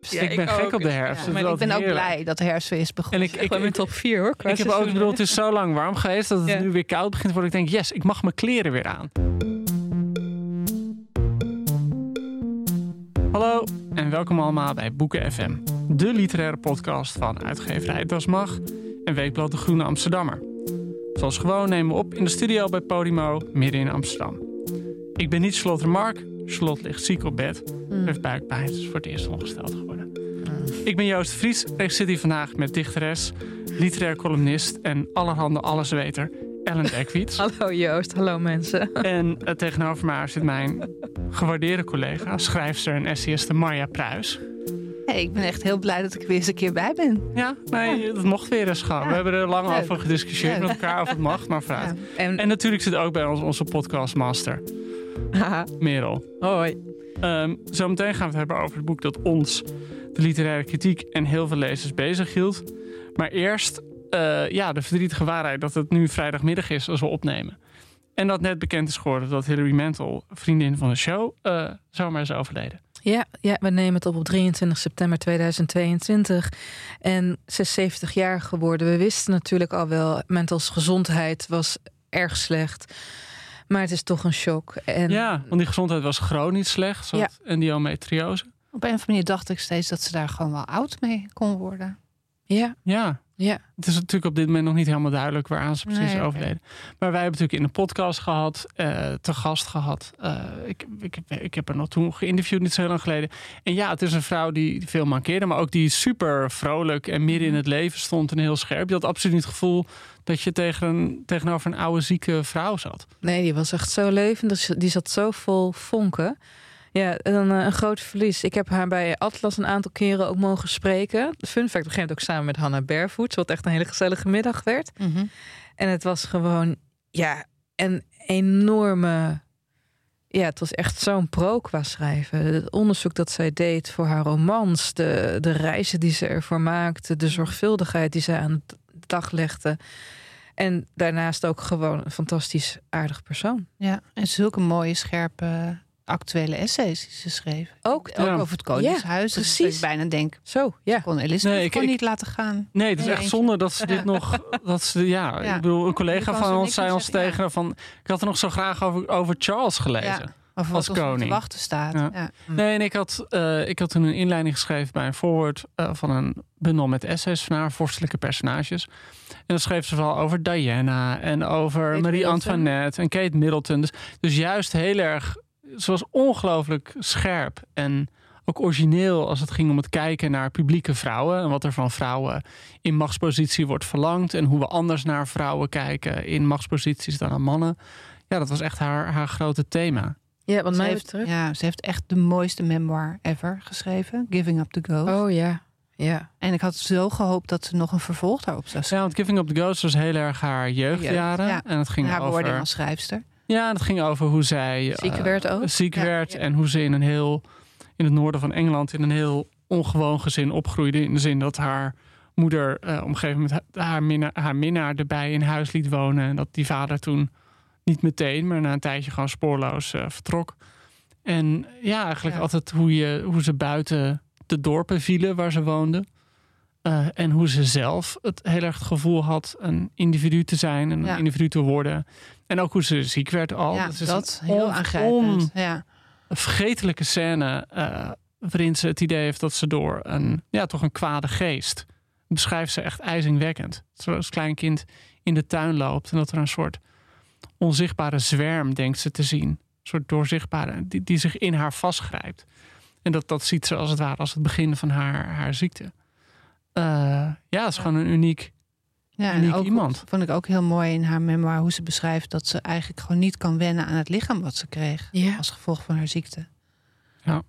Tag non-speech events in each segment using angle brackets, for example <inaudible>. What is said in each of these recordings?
Ik ben gek op de herfst. Ja, maar ik ben ook blij dat de herfst weer is begonnen. En ik, ik, ben in top 4 hoor. Ik heb ook, ik bedoel, het is zo lang warm geweest dat het Ja. nu weer koud begint te worden. Ik denk, yes, ik mag mijn kleren weer aan. Hallo en welkom allemaal bij Boeken FM. De literaire podcast van uitgeverij Das Mag en Weekblad De Groene Amsterdammer. Zoals gewoon nemen we op in de studio bij Podimo midden in Amsterdam. Ik ben niet Charlotte Remark. Charlotte ligt ziek op bed. Ze heeft buikpijn. Ze is voor het eerst ongesteld geworden. Ik ben Joost Vries en ik zit hier vandaag met dichteres, literair columnist en allerhande allesweter Ellen Dekwiets. <laughs> Hallo Joost, hallo mensen. <laughs> en eh, tegenover mij zit mijn gewaardeerde collega, schrijfster en essayiste Marja Pruis. Hey, ik ben echt heel blij dat ik er weer eens een keer bij ben. Ja, nee, dat mocht weer eens gewoon. We hebben er lang Leuk. over gediscussieerd Leuk. met elkaar of het mag, maar <laughs> vooruit. En, En natuurlijk zit ook bij ons onze podcastmaster, Haha. <laughs> Merel. hoi. Ehm, zometeen gaan we het hebben over het boek dat ons, de literaire kritiek en heel veel lezers bezig hield. Maar eerst eh, ja, de verdrietige waarheid dat het nu vrijdagmiddag is als we opnemen. En dat net bekend is geworden dat Hilary Mantel, vriendin van de show, eh, zomaar is overleden. Ja, ja, we nemen het op op 23 september 2022. En ze is 70 jaar geworden. We wisten natuurlijk al wel, Mentals gezondheid was erg slecht. Maar het is toch een shock. En Ja, want die gezondheid was chronisch slecht. Ze had endometriose. Op een of andere manier dacht ik steeds dat ze daar gewoon wel oud mee kon worden. ja, Ja, ja. het is natuurlijk op dit moment nog niet helemaal duidelijk waaraan ze precies Nee, overleden. Maar wij hebben natuurlijk in de podcast gehad, eh, te gast gehad. Eh, ik, ik, ik heb haar nog toen geïnterviewd, niet zo heel lang geleden. En ja, het is een vrouw die veel mankeerde, maar ook die super vrolijk en midden in het leven stond en heel scherp. Je had absoluut niet het gevoel dat je tegen een, tegenover een oude zieke vrouw zat. Nee, die was echt zo levendig. Die zat zo vol vonken. Ja, en dan eh, een groot verlies. Ik heb haar bij Atlas een aantal keren ook mogen spreken. De fun fact begint ook samen met Hannah Barefoot. Wat echt een hele gezellige middag werd. En het was gewoon, ja, een enorme... Ja, het was echt zo'n pro qua schrijven. Het onderzoek dat zij deed voor haar romans. De, de reizen die ze ervoor maakte. De zorgvuldigheid die zij aan dag legde. En daarnaast ook gewoon een fantastisch aardig persoon. Ja, en zulke mooie, scherpe, actuele essays die ze schreef. Ook, Ook over het Koningshuis. Ja, Dus precies. ik bijna denk, Zo, ja. kon Elizabeth Nee, ik- gewoon ik- niet laten gaan. Nee, het is Nee, echt zonde dat ze dit nog. Dat ze, ja, Ja. ik bedoel, een collega van ons zei ons zeggen, tegen van. Ik had er nog zo graag over, over Charles gelezen. Over Als koning. te wachten staat. Ja. Ja. Nee, en ik had, eh, ik had toen een inleiding geschreven bij een forward eh, van een bundel met essays van haar, vorstelijke personages. En dan schreef ze vooral over Diana en over Kate Marie Middleton. Antoinette en Kate Middleton. Dus, dus juist heel erg, ze was ongelooflijk scherp en ook origineel als het ging om het kijken naar publieke vrouwen en wat er van vrouwen in machtspositie wordt verlangd en hoe we anders naar vrouwen kijken in machtsposities dan aan mannen. Ja, dat was echt haar, haar grote thema. Ja, wat Ze, mij heeft, betreft. ja, ze heeft echt de mooiste memoir ever geschreven. Giving Up the Ghost. Oh ja. Ja. En ik had zo gehoopt dat ze nog een vervolg daarop zou Ja, schrijven. want Giving Up the Ghost was heel erg haar jeugdjaren. ja. En het ging Haar over... woorden als schrijfster. Ja, het ging over hoe zij Ziek eh, werd ook. ziek Ja, werd ja. en hoe ze in een heel in het noorden van Engeland in een heel ongewoon gezin opgroeide. In de zin dat haar moeder eh, op een gegeven moment ha- haar, minnaar, haar minnaar erbij in huis liet wonen. En dat die vader toen niet meteen, maar na een tijdje gewoon spoorloos eh, vertrok. En ja, eigenlijk Ja. altijd hoe, je, hoe ze buiten de dorpen vielen waar ze woonden. Eh, en hoe ze zelf het heel erg het gevoel had een individu te zijn en Ja. een individu te worden. En ook hoe ze ziek werd al. ja, is dat een heel on- aangrijpend. ja. een vergetelijke scène eh, waarin ze het idee heeft dat ze door een, ja, toch een kwade geest. Dat beschrijft ze echt ijzingwekkend. Dat ze als klein kind in de tuin loopt en dat er een soort onzichtbare zwerm denkt ze te zien. Een soort doorzichtbare, die, die zich in haar vastgrijpt. En dat, dat ziet ze als het ware als het begin van haar, haar ziekte. Eh, ja, het is gewoon een uniek. Ja, Uniek en ook iemand. vond ik ook heel mooi in haar memoir hoe ze beschrijft dat ze eigenlijk gewoon niet kan wennen aan het lichaam wat ze kreeg Ja. als gevolg van haar ziekte. Ja.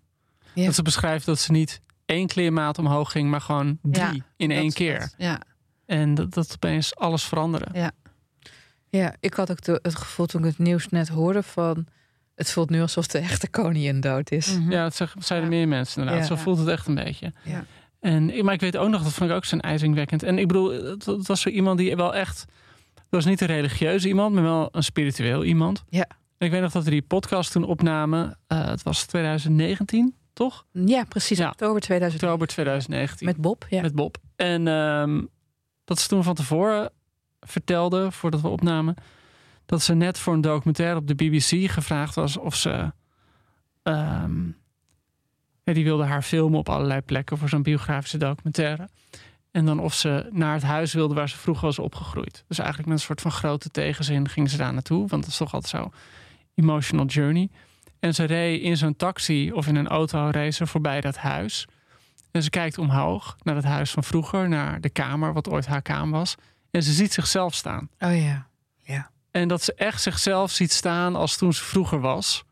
Dat ze beschrijft dat ze niet één kleermaat omhoog ging, maar gewoon drie Ja, in één keer. ja, En dat, dat opeens alles veranderde. Ja, ik had ook de- het gevoel toen ik het nieuws net hoorde van... Het voelt nu alsof de echte koningin dood is. Ja, dat zeggen- zeiden Ja. meer mensen inderdaad. Ja. Zo voelt het echt een beetje. Ja. En, maar ik weet ook nog, dat vond ik ook zo'n ijzingwekkend. En ik bedoel, het, het was zo iemand die wel echt... Het was niet een religieuze iemand, maar wel een spiritueel iemand. Ja. En ik weet nog dat we die podcast toen opnamen. eh, het was 2019, toch? Ja, precies. Ja. Oktober 2000. Oktober 2019. Met Bob, ja. met Bob. En ehm, dat ze toen van tevoren vertelde, voordat we opnamen, dat ze net voor een documentaire op de BBC gevraagd was of ze. ehm, die wilde haar filmen op allerlei plekken voor zo'n biografische documentaire. En dan of ze naar het huis wilde waar ze vroeger was opgegroeid. Dus eigenlijk met een soort van grote tegenzin ging ze daar naartoe. Want dat is toch altijd zo emotional journey. En ze reed in zo'n taxi of in een auto ze voorbij dat huis. En ze kijkt omhoog naar het huis van vroeger, naar de kamer, wat ooit haar kamer was. En ze ziet zichzelf staan. Oh ja. En dat ze echt zichzelf ziet staan als toen ze vroeger was.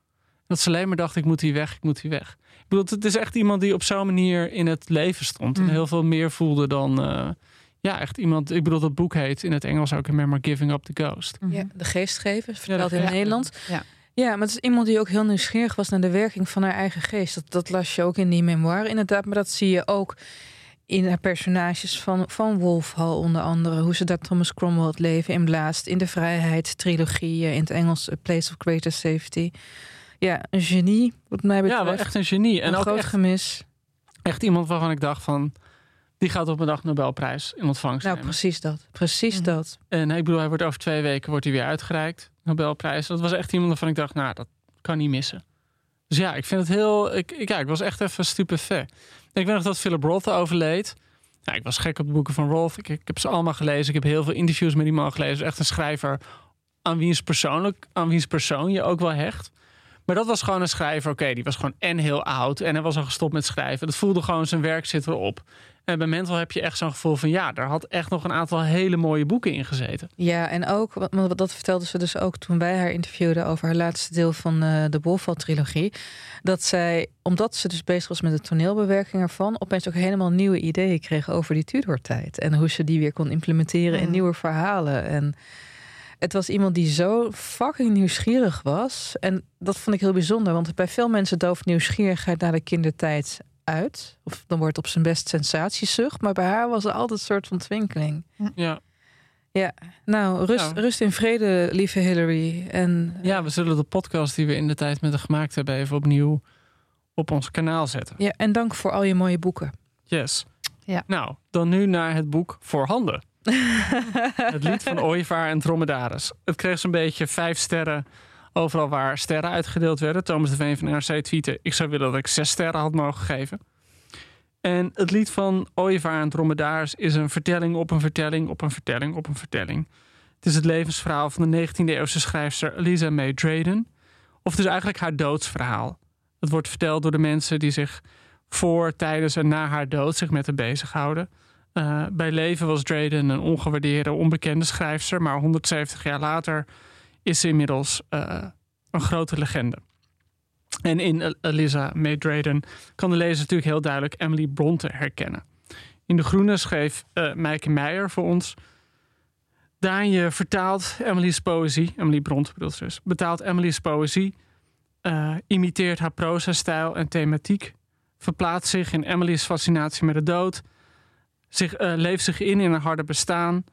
Dat ze alleen maar dacht, ik moet hier weg, ik moet hier weg. Ik bedoel, het is echt iemand die op zo'n manier in het leven stond. En Mm. heel veel meer voelde dan... eh, ja, echt iemand... Ik bedoel, dat boek heet in het Engels ook... Remember Giving Up the Ghost. ja. De geestgever, verteld in geest- Nederland. Ja. Ja, maar het is iemand die ook heel nieuwsgierig was naar de werking van haar eigen geest. Dat, dat las je ook in die memoir inderdaad. Maar dat zie je ook in haar personages van, van Wolf Hall onder andere. Hoe ze daar Thomas Cromwell het leven inblaast. In de Vrijheid-trilogie, eh, in het Engels A Place of Greater Safety. Ja, een genie, wat mij betreft. Ja, wel echt een genie. En een ook groot echt, gemis. echt iemand waarvan ik dacht van... Die gaat op een dag Nobelprijs in ontvangst Nou, nemen. precies dat. Precies Mhm. dat. En ik bedoel, hij wordt over twee weken wordt hij weer uitgereikt. Nobelprijs. Dat was echt iemand waarvan ik dacht, nou, dat kan niet missen. Dus ja, ik vind het heel... Ik, ik, ja, ik was echt even stupefait. Ik weet nog dat Philip Roth overleed. Ik was gek op de boeken van Roth. Ik, ik heb ze allemaal gelezen. Ik heb heel veel interviews met die man gelezen. Echt een schrijver aan wiens, persoonlijk, aan wiens persoon je ook wel hecht. Maar dat was gewoon een schrijver. Oké, die was gewoon en heel oud. En hij was al gestopt met schrijven. Dat voelde gewoon zijn werk zit erop. En bij Mental heb je echt zo'n gevoel van... ja, daar had echt nog een aantal hele mooie boeken in gezeten. Ja, en ook, want dat vertelde ze dus ook toen wij haar interviewden over haar laatste deel van eh, de Wolfval-trilogie. Dat zij, omdat ze dus bezig was met de toneelbewerking ervan, opeens ook helemaal nieuwe ideeën kreeg over die Tudor-tijd. En hoe ze die weer kon implementeren in Mm. nieuwe verhalen. En het was iemand die zo fucking nieuwsgierig was. En dat vond ik heel bijzonder, want bij veel mensen dooft nieuwsgierigheid naar de kindertijd uit. Of dan wordt het op zijn best sensatiezucht. Maar bij haar was er altijd een soort van twinkeling. Ja. Nou, rust, Nou. rust in vrede, lieve Hillary. En Ja, we zullen de podcast die we in de tijd met haar gemaakt hebben... even opnieuw op ons kanaal zetten. ja, en dank voor al je mooie boeken. Yes. Ja. Nou, dan nu naar het boek Voor Handen. Het lied van Ooievaar en Dromedaris. Het kreeg zo'n beetje vijf sterren overal waar sterren uitgedeeld werden. Thomas de Veen van NRC tweette... ik zou willen dat ik zes sterren had mogen geven. En het lied van Ooievaar en Dromedaris is een vertelling op een vertelling op een vertelling op een vertelling. Het is het levensverhaal van de 19e-eeuwse schrijfster Eliza May Drayden. Of het is eigenlijk haar doodsverhaal. Het wordt verteld door de mensen die zich voor, tijdens en na haar dood zich met haar bezighouden. Eh, bij leven was Drayden een ongewaardeerde, onbekende schrijfster, maar 170 jaar later is ze inmiddels eh, een grote legende. En in El- Eliza May Drayden kan de lezer natuurlijk heel duidelijk Emily Bronte herkennen. In De Groene schreef uh, Meike Meijer voor ons... Daanje vertaalt Emily's poëzie, Emily Bront bedoelt dus, betaalt Emily's poëzie, imiteert haar proza-stijl en thematiek, verplaatst zich in Emily's fascinatie met de dood, zich, uh, leeft zich in in haar harde bestaan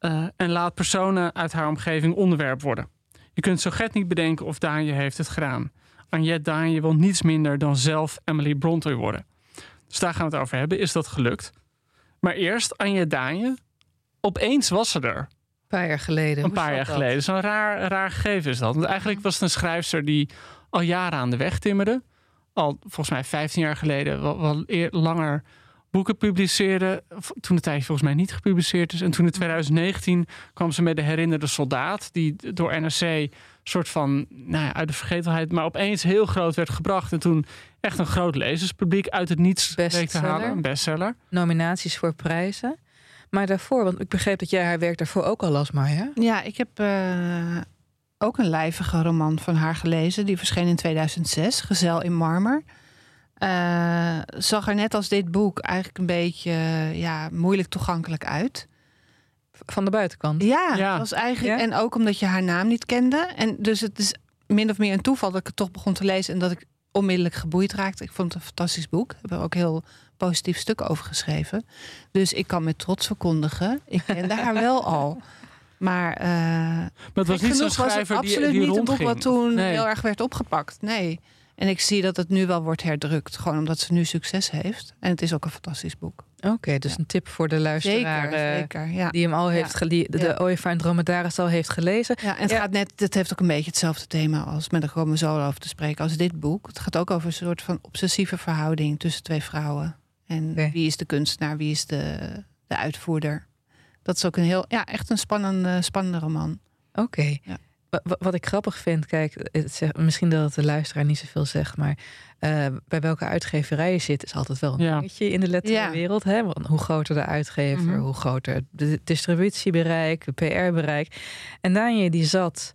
uh, en laat personen uit haar omgeving onderwerp worden. Je kunt zo gek niet bedenken of Daanje heeft het gedaan. Anjet Daanje wil niets minder dan zelf Emily Brontë worden. Dus daar gaan we het over hebben. Is dat gelukt? Maar eerst Anje Daanje opeens was ze er. Een paar jaar geleden. Een paar jaar geleden. Zo'n raar, raar gegeven is dat. Want eigenlijk was het een schrijfster die al jaren aan de weg timmerde. Al volgens mij 15 jaar geleden, wel, wel eer, langer boeken publiceerde. Toen de tijd volgens mij niet gepubliceerd is. En toen in 2019 kwam ze met de herinnerde soldaat. Die door NRC soort van nou ja, uit de vergetelheid, maar opeens heel groot werd gebracht. En toen echt een groot lezerspubliek uit het niets week te halen. Een bestseller. Nominaties voor prijzen. Maar daarvoor, want ik begreep dat jij haar werk daarvoor ook al las, Marja. Ja, ik heb uh, ook een lijvige roman van haar gelezen. Die verscheen in 2006, Gezel in Marmer. Uh, zag er net als dit boek eigenlijk een beetje ja, moeilijk toegankelijk uit. Van de buitenkant? Ja, ja. Was eigenlijk, ja? en ook omdat je haar naam niet kende. En dus het is min of meer een toeval dat ik het toch begon te lezen... en dat ik onmiddellijk geboeid raakte. Ik vond het een fantastisch boek. Ik heb er ook heel positief stuk over geschreven. Dus ik kan met trots verkondigen, ik kende haar <laughs> wel al. Maar, uh, maar het was niet zo'n schrijver was absoluut die niet een boek wat toen nee. heel erg werd opgepakt. Nee. En ik zie dat het nu wel wordt herdrukt. Gewoon omdat ze nu succes heeft. En het is ook een fantastisch boek. Oké, okay, dus ja. een tip voor de luisteraar zeker, zeker, ja. die hem al heeft ja. gelezen, de ja. Ooievaar en Dromedaris al heeft gelezen. Ja, en het gaat net, het heeft ook een beetje hetzelfde thema als met een Rome Solo over te spreken als dit boek. Het gaat ook over een soort van obsessieve verhouding tussen twee vrouwen. En okay. wie is de kunstenaar, wie is de, de uitvoerder. Dat is ook een heel, ja, echt een spannende, spannende roman. Oké. Okay. Ja. Wat ik grappig vind, kijk, zegt, misschien dat het de luisteraar niet zoveel zegt, maar uh, bij welke uitgeverij je zit, is altijd wel een ja. dingetje in de letterenwereld. Ja. Hè? Want hoe groter de uitgever, mm -hmm. hoe groter het distributiebereik, het PR-bereik. En Danje die zat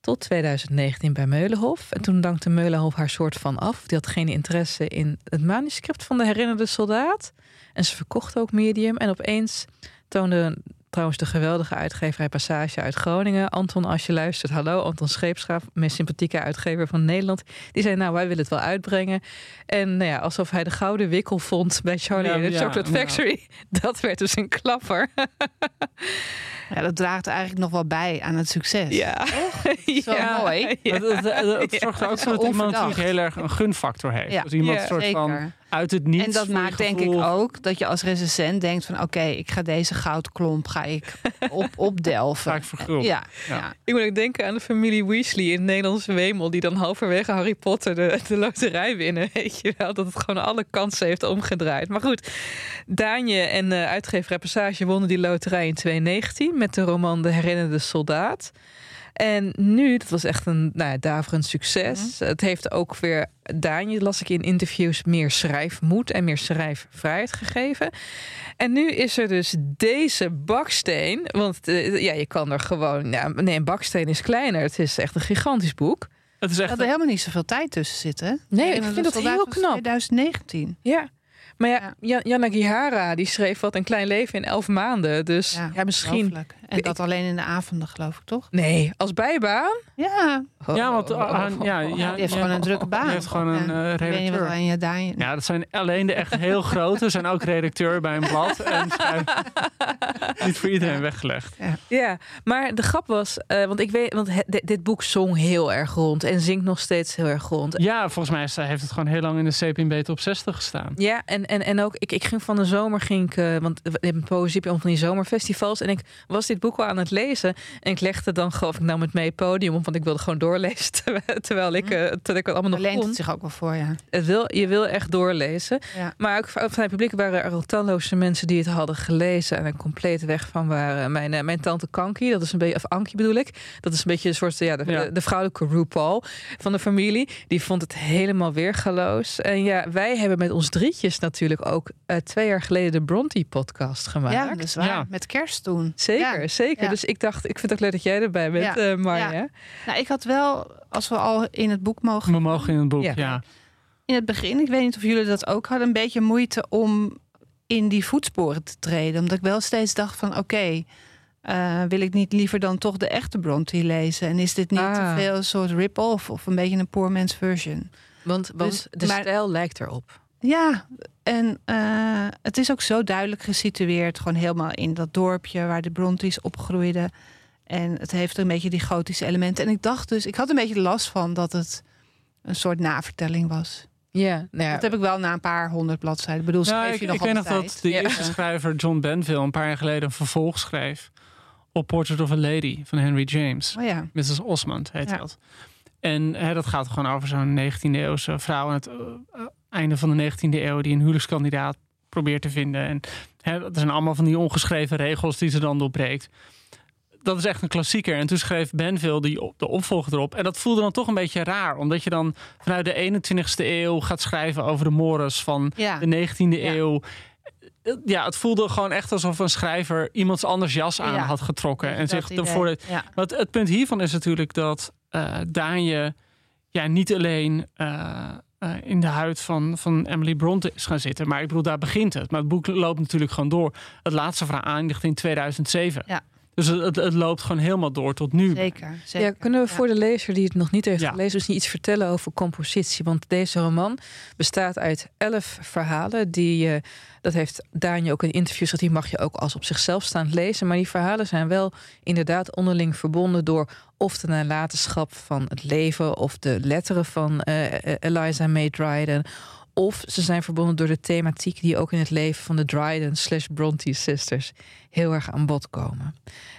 tot 2019 bij Meulenhof. En toen dankte Meulenhof haar soort van af. Die had geen interesse in het manuscript van de herinnerde soldaat. En ze verkocht ook medium. En opeens toonde trouwens de geweldige uitgeverij Passage uit Groningen. Anton, als je luistert, hallo. Anton Scheepsgraaf, meest sympathieke uitgever van Nederland. Die zei, nou, wij willen het wel uitbrengen. En nou ja, alsof hij de gouden wikkel vond bij Charlie in ja, de ja, Chocolate Factory. <laughs> Dat werd dus een klapper. Ja, dat draagt eigenlijk nog wel bij aan het succes. Ja, <laughs> Zo ja. mooi. Het, het <laughs> zorgt er ook voor dat iemand natuurlijk heel erg een gunfactor heeft. Ja. Dus iemand ja, soort zeker. van uit het niets. En dat maakt denk ik ook dat je als recensent denkt van... oké, okay, ik ga deze goudklomp ga ik op, <laughs> opdelven. Ga ik vergulden. Ja, ja. ja. Ik moet ook denken aan de familie Weasley in Nederlandse Wemel... die dan halverwege Harry Potter de, de loterij winnen. <laughs> Weet je wel, dat het gewoon alle kansen heeft omgedraaid. Maar goed, Daanje en uh, uitgever Passage wonnen die loterij in 2019... met de roman De Herinnerde Soldaat... En nu, dat was echt een nou ja, daverend succes. Mm-hmm. Het heeft ook weer, Daanje las ik in interviews, meer schrijfmoed en meer schrijfvrijheid gegeven. En nu is er dus deze baksteen. Want uh, ja, je kan er gewoon. Nee, een baksteen is kleiner. Het is echt een gigantisch boek. Het is echt. Dat er helemaal niet zoveel tijd tussen zitten. Nee, ik vind dat heel knap. 2019. Ja. Maar ja, ja. Jana Gihara die schreef wat een klein leven in elf maanden. Dus ja, ja misschien. En dat alleen in de avonden, geloof ik, toch? Nee, als bijbaan? Ja. Ja, want uh, <laughs> ja, ja, die heeft gewoon een drukke baan. Die heeft gewoon een uh, redacteur. Wat aan je daar... Ja, dat zijn alleen de echt heel grote. zijn ook redacteur bij een blad. En <laughs> niet voor iedereen weggelegd. Ja. ja, maar de grap was, uh, want ik weet, want dit, dit boek zong heel erg rond en zingt nog steeds heel erg rond. Ja, volgens mij heeft het gewoon heel lang in de CPB op 60 gestaan. Ja, en, en, en ook, ik, ik ging van de zomer, ging ik, uh, want we hebben een poëzie op van die zomerfestivals. En ik was dit boek al aan het lezen. En ik legde dan gewoon, ik nam het mee podium op, want ik wilde gewoon doorlezen. <laughs> Terwijl ik, uh, terwijl ik het allemaal nog leent kon. het zich ook wel voor, ja. Het wil, je wil echt doorlezen. Ja. Maar ook van het publiek waren er al talloze mensen die het hadden gelezen. En er compleet weg van waren. Mijn, uh, mijn tante Kanki, dat is een beetje, of Ankie bedoel ik. Dat is een beetje een soort, ja, de, ja. de, de vrouwelijke RuPaul van de familie. Die vond het helemaal weergaloos. En ja, wij hebben met ons drietjes natuurlijk ook uh, twee jaar geleden de Bronte podcast gemaakt. Ja, dat is waar. Ja. Met kerst toen. Zeker, ja. zeker. Dus ik dacht, ik vind het ook leuk dat jij erbij bent, ja. Marja. Ja. Nou, ik had wel, als we al in het boek mogen... We mogen in het boek, ja. In het begin, ik weet niet of jullie dat ook hadden, een beetje moeite om in die voetsporen te treden. Omdat ik wel steeds dacht van oké, eh, wil ik niet liever dan toch de echte Bronte lezen? En is dit niet Ah. te veel een soort rip-off of een beetje een poor man's version? Want, want Dus- de maar- stijl lijkt erop. Ja, en eh, het is ook zo duidelijk gesitueerd. Gewoon helemaal in dat dorpje waar de Brontes opgroeiden. En het heeft een beetje die gotische elementen. En ik dacht dus, ik had een beetje last van dat het een soort navertelling was. Ja, nou ja, Dat heb ik wel na een paar honderd bladzijden. Ik bedoel, schreef je ik, nog ik weet nog dat de Ja. eerste schrijver John Benville een paar jaar geleden een vervolg schreef op Portrait of a Lady van Henry James. Oh ja. Mrs. Osmond heet Ja. dat. En hè, dat gaat gewoon over zo'n 19e eeuwse vrouw aan het eh, einde van de 19e eeuw die een huwelijkskandidaat probeert te vinden. En hè, dat zijn allemaal van die ongeschreven regels die ze dan doorbreekt. Dat is echt een klassieker. En toen schreef Benville die, op- de opvolger erop. En dat voelde dan toch een beetje raar. Omdat je dan vanuit de 21ste eeuw gaat schrijven over de mores van Ja. de 19e Ja. eeuw. Ja, het voelde gewoon echt alsof een schrijver iemands anders jas aan Ja. had getrokken. En zich ervoor Ja. maar het, het punt hiervan is natuurlijk dat eh Daanje ja, niet alleen eh, eh, in de huid van, van Emily Bronte is gaan zitten. Maar ik bedoel, daar begint het. Maar het boek loopt natuurlijk gewoon door. Het laatste verhaal eindigt in 2007. Ja. Dus het, het, het loopt gewoon helemaal door tot nu. Zeker, zeker. Ja, kunnen we Ja. voor de lezer die het nog niet heeft Ja. gelezen, dus niet iets vertellen over compositie? Want deze roman bestaat uit elf verhalen. Die, eh, dat heeft Daan ook in interviews gezegd, die mag je ook als op zichzelf staand lezen. Maar die verhalen zijn wel inderdaad onderling verbonden door of de nalatenschap van het leven of de letteren van eh, eh, Eliza May Dryden. Of ze zijn verbonden door de thematiek die ook in het leven van de Dryden slash Bronte sisters heel erg aan bod komen.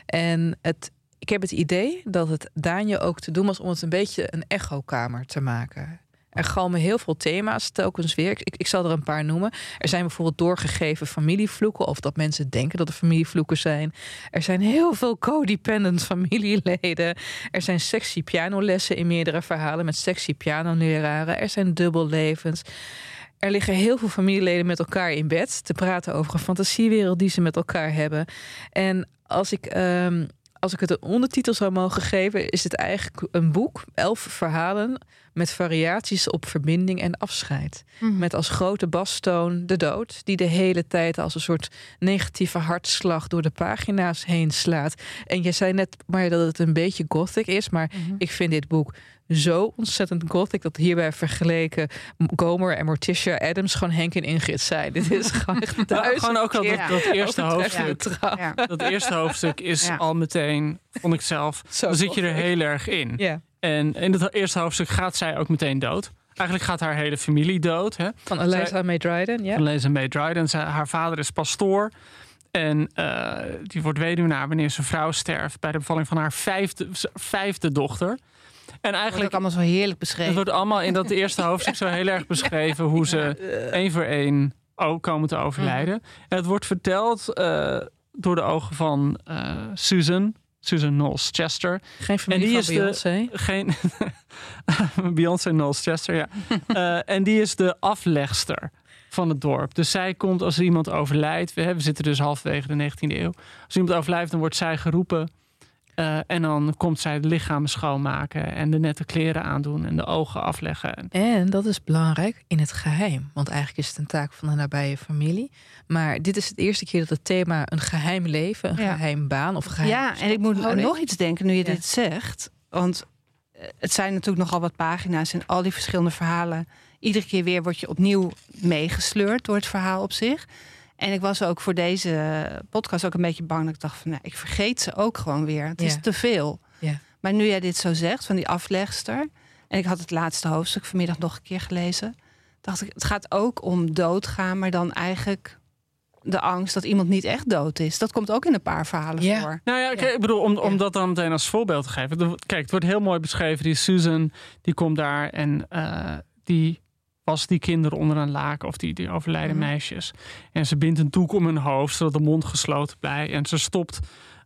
En het ik heb het idee dat het Daanje ook te doen was om het een beetje een echokamer te maken. Er galmen heel veel thema's telkens weer. Ik, ik zal er een paar noemen. Er zijn bijvoorbeeld doorgegeven familievloeken, of dat mensen denken dat er familievloeken zijn. Er zijn heel veel codependent familieleden. Er zijn sexy pianolessen in meerdere verhalen met sexy pianoleraren. Er zijn dubbellevens. Er liggen heel veel familieleden met elkaar in bed te praten over een fantasiewereld die ze met elkaar hebben. En als ik ehm, als ik het een ondertitel zou mogen geven, is het eigenlijk een boek, elf verhalen met variaties op verbinding en afscheid. Mhm. Met als grote bastoon de dood, die de hele tijd als een soort negatieve hartslag door de pagina's heen slaat. En je zei net maar dat het een beetje gothic is, maar Mhm. ik vind dit boek zo ontzettend gothic dat hierbij vergeleken Gomer en Morticia Adams gewoon Henk en Ingrid zijn. Dit is <laughs> gewoon echt gewoon ook al dat, dat eerste hoofdstuk. Ja. Dat eerste hoofdstuk is Ja. al meteen, vond ik zelf, <laughs> Zo dan zit je er heel erg in. Ja. En in het eerste hoofdstuk gaat zij ook meteen dood. Eigenlijk gaat haar hele familie dood. Hè? Van Eliza Zij- May Dryden, ja. Van Liza May Dryden. Zij- haar vader is pastoor. En eh, die wordt weduwnaar wanneer zijn vrouw sterft... bij de bevalling van haar vijfde, vijfde dochter. En Het wordt eigenlijk... ook allemaal zo heerlijk Het beschreven. wordt allemaal in dat eerste hoofdstuk zo heel erg beschreven... hoe ze één voor één ook komen te overlijden. En het wordt verteld eh, door de ogen van eh, Susan... Susan Knowles Chester. Geen familie En die van is de- Beyoncé. Geen <laughs> Beyoncé Knowles Chester, ja. <laughs> Eh, en die is de aflegster van het dorp. Dus zij komt als er iemand overlijdt. We, we zitten dus halverwege de 19e eeuw. Als iemand overlijdt, dan wordt zij geroepen. Eh, en dan komt zij de lichamen schoonmaken en de nette kleren aandoen en de ogen afleggen. En dat is belangrijk in het geheim. Want eigenlijk is het een taak van de nabije familie. Maar dit is het eerste keer dat het thema een geheim leven, een Ja. geheim baan of geheim. Ja, en ik moet nog iets denken nu je Ja. dit zegt. Want eh, het zijn natuurlijk nogal wat pagina's en al die verschillende verhalen. Iedere keer weer word je opnieuw meegesleurd door het verhaal op zich. En ik was ook voor deze podcast ook een beetje bang. Dat ik dacht van, nou, ik vergeet ze ook gewoon weer. Het is te veel. Ja. Maar nu jij dit zo zegt, van die aflegster... en ik had het laatste hoofdstuk vanmiddag nog een keer gelezen... dacht ik, het gaat ook om doodgaan... maar dan eigenlijk de angst dat iemand niet echt dood is. Dat komt ook in een paar verhalen Ja. voor. Nou ja, ik bedoel, om, om Ja. dat dan meteen als voorbeeld te geven. Kijk, het wordt heel mooi beschreven. Die Susan, die komt daar en eh, die die kinderen onder een laken of die, die overlijden Mhm. meisjes. En ze bindt een doek om hun hoofd, zodat de mond gesloten blijft. En ze stopt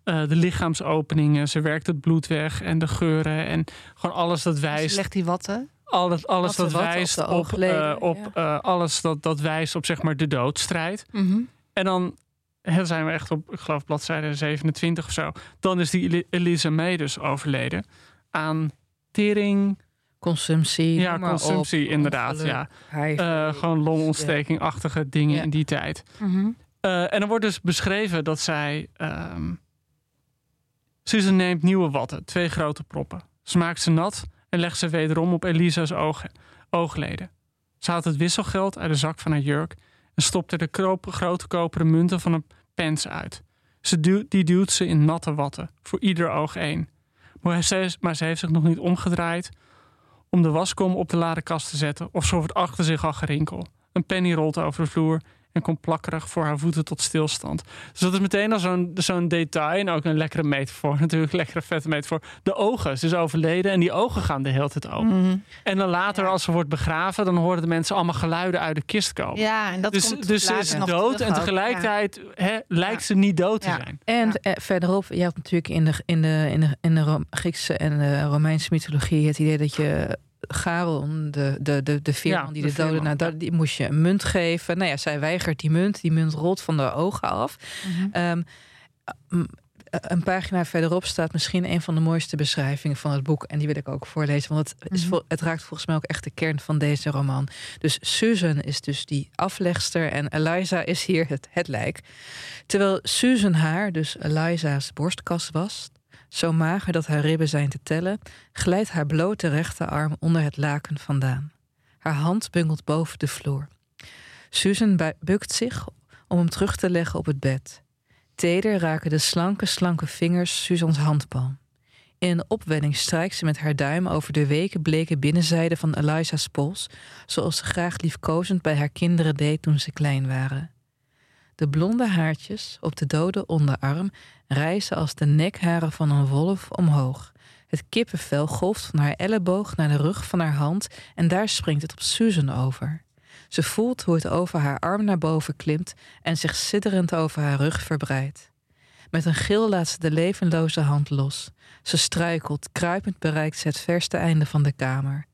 eh, de lichaamsopeningen, ze werkt het bloed weg en de geuren en gewoon alles dat Dus wijst. legt die watten. Alles, alles dat op wijst op, eh, op ja. eh, alles dat, dat wijst op zeg maar de doodstrijd. En dan hè, zijn we echt op, ik geloof, bladzijde 27 of zo. Dan is die Eli- Elisa May dus overleden aan tering. Consumptie. Ja, consumptie, op, inderdaad. Ja. Eh, gewoon longontstekingachtige dingen Ja. in die tijd. Mhm. Eh, en er wordt dus beschreven dat zij. ehm Susan neemt nieuwe watten, twee grote proppen. Ze maakt ze nat en legt ze wederom op Elisa's ogen, oogleden. Ze haalt het wisselgeld uit de zak van haar jurk en stopt er de kroop- grote koperen munten van een pens uit. Ze duwt, die duwt ze in natte watten, voor ieder oog één. Maar ze, maar ze heeft zich nog niet omgedraaid om de waskom op de ladekast te zetten of ze hoort achter zich al gerinkel. Een penny rolt over de vloer en komt plakkerig voor haar voeten tot stilstand. Dus dat is meteen al zo'n zo'n detail en ook een lekkere metafoor, <laughs> natuurlijk een lekkere vette metafoor. De ogen, ze is overleden en die ogen gaan de hele tijd open. Mhm. En dan later, als ze wordt begraven, dan horen de mensen allemaal geluiden uit de kist komen. Ja, en dat dus komt dus ze is dood en tegelijkertijd hè, lijkt ze niet dood te zijn. En Ja. eh, verderop, je had natuurlijk in de, in de, in de, in de Griekse en de Romeinse mythologie het idee dat je Charon, de, de, de, de veerman Ja, die de de, doden veerman, naar ja. die moest je een munt geven. Nou ja, zij weigert die munt. Die munt rolt van de ogen af. Mhm. Ehm, m- een pagina verderop staat misschien een van de mooiste beschrijvingen van het boek. En die wil ik ook voorlezen, want het, is Mhm. het raakt volgens mij ook echt de kern van deze roman. Dus Susan is dus die aflegster en Eliza is hier het, het lijk. Terwijl Susan haar, dus Eliza's borstkas was, zo mager dat haar ribben zijn te tellen, glijdt haar blote rechterarm onder het laken vandaan. Haar hand bungelt boven de vloer. Susan bu- bukt zich om hem terug te leggen op het bed. Teder raken de slanke, slanke vingers Susans handpalm. In een opwelling strijkt ze met haar duim over de weken bleke binnenzijde van Eliza's pols, zoals ze graag liefkozend bij haar kinderen deed toen ze klein waren. De blonde haartjes op de dode onderarm rijzen als de nekharen van een wolf omhoog. Het kippenvel golft van haar elleboog naar de rug van haar hand en daar springt het op Susan over. Ze voelt hoe het over haar arm naar boven klimt en zich sidderend over haar rug verbreidt. Met een gil laat ze de levenloze hand los. Ze struikelt, kruipend bereikt ze het verste einde van de kamer.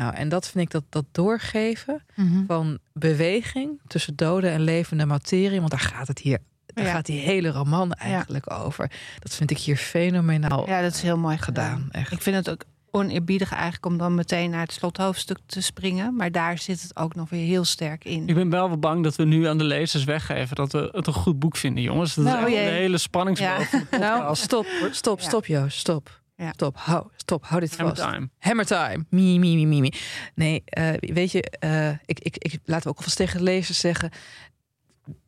Nou, en dat vind ik dat, dat doorgeven Mhm. van beweging tussen dode en levende materie, want daar gaat het hier, daar Ja. gaat die hele roman eigenlijk over. Dat vind ik hier fenomenaal Ja, dat is heel mooi gedaan. gedaan. Echt. Ik vind het ook oneerbiedig eigenlijk om dan meteen naar het slothoofdstuk te springen. Maar daar zit het ook nog weer heel sterk in. Ik ben wel wel bang dat we nu aan de lezers weggeven dat we het een goed boek vinden, jongens. Dat Nou, is echt jee. een hele spanningsboog. Ja. <laughs> Nou, stop, stop, Ja. stop, Joost, stop. Ja. Stop, hou, stop, hou dit Hammer vast. time. Hammer time. Mi, mi, mi, mi, mi. Nee, eh, weet je, eh, ik, ik, ik, laten we ook alvast tegen de lezers zeggen.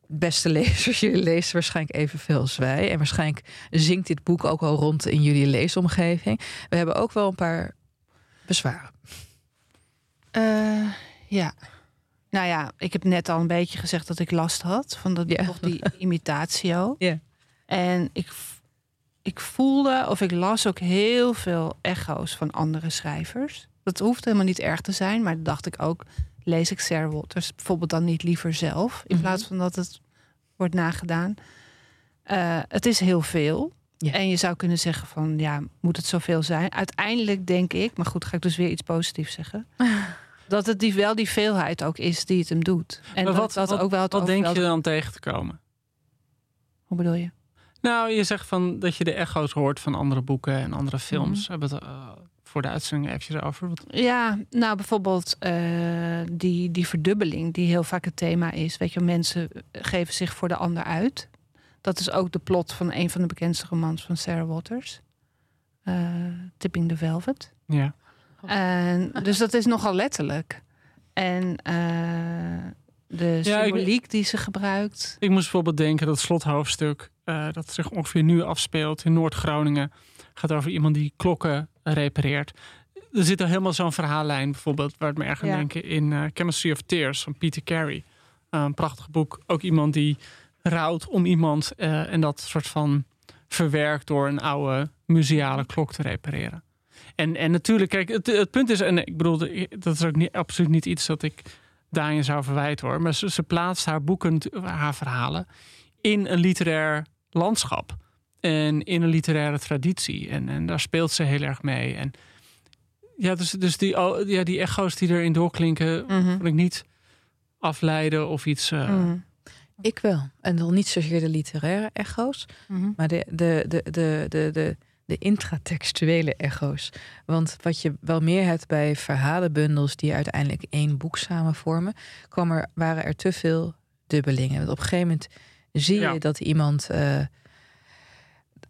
Beste <laughs> lezers, jullie lezen waarschijnlijk evenveel als wij. En waarschijnlijk zingt dit boek ook al rond in jullie leesomgeving. We hebben ook wel een paar bezwaren. Eh, ja. Nou ja, ik heb net al een beetje gezegd dat ik last had van dat, Ja. toch die <laughs> imitatio. Ja. En ik, ik voelde of ik las ook heel veel echo's van andere schrijvers. Dat hoeft helemaal niet erg te zijn, maar dacht ik ook. Lees ik Sarah Waters bijvoorbeeld dan niet liever zelf, in Mhm. plaats van dat het wordt nagedaan. Eh, het is heel veel. Ja. En je zou kunnen zeggen van, ja, moet het zoveel zijn? Uiteindelijk denk ik, maar goed, ga ik dus weer iets positiefs zeggen. <laughs> dat het die, wel die veelheid ook is die het hem doet. En Maar wat, dat wat, ook wel wat denk je dan tegen te komen? Hoe bedoel je? Nou, je zegt van dat je de echo's hoort van andere boeken en andere films. Mhm. Hebben het eh, voor de uitzending eventjes over. Wat- Ja, nou bijvoorbeeld eh, die, die verdubbeling die heel vaak het thema is. Weet je, mensen geven zich voor de ander uit. Dat is ook de plot van een van de bekendste romans van Sarah Waters. Eh, Tipping the Velvet. Ja. En, dus dat is nogal letterlijk. En de Ja, ik- symboliek die ze gebruikt. Ik moest bijvoorbeeld denken dat het slothoofdstuk, dat zich ongeveer nu afspeelt in Noord-Groningen, gaat over iemand die klokken repareert. Er zit er helemaal zo'n verhaallijn, bijvoorbeeld, waar het me erg aan Ja. denken in eh, Chemistry of Tears van Peter Carey. Eh, een prachtig boek. Ook iemand die rouwt om iemand eh, en dat soort van verwerkt door een oude museale klok te repareren. En, en natuurlijk, kijk, het, het punt is, en ik bedoel, dat is ook niet, absoluut niet iets dat ik daarin zou verwijten hoor. Maar ze, ze plaatst haar boeken, haar verhalen in een literair landschap. En in een literaire traditie. En, en daar speelt ze heel erg mee. En ja, dus, dus die, oh, ja, die echo's die erin doorklinken, vond ik niet afleiden of iets. eh, Mhm. Ik wel. En dan niet zozeer de literaire echo's, Mhm. maar de, de, de, de, de, de, de intratextuele echo's. Want wat je wel meer hebt bij verhalenbundels die uiteindelijk één boek samenvormen, kwam er, waren er te veel dubbelingen. Want op een gegeven moment zie je dat iemand. Uh,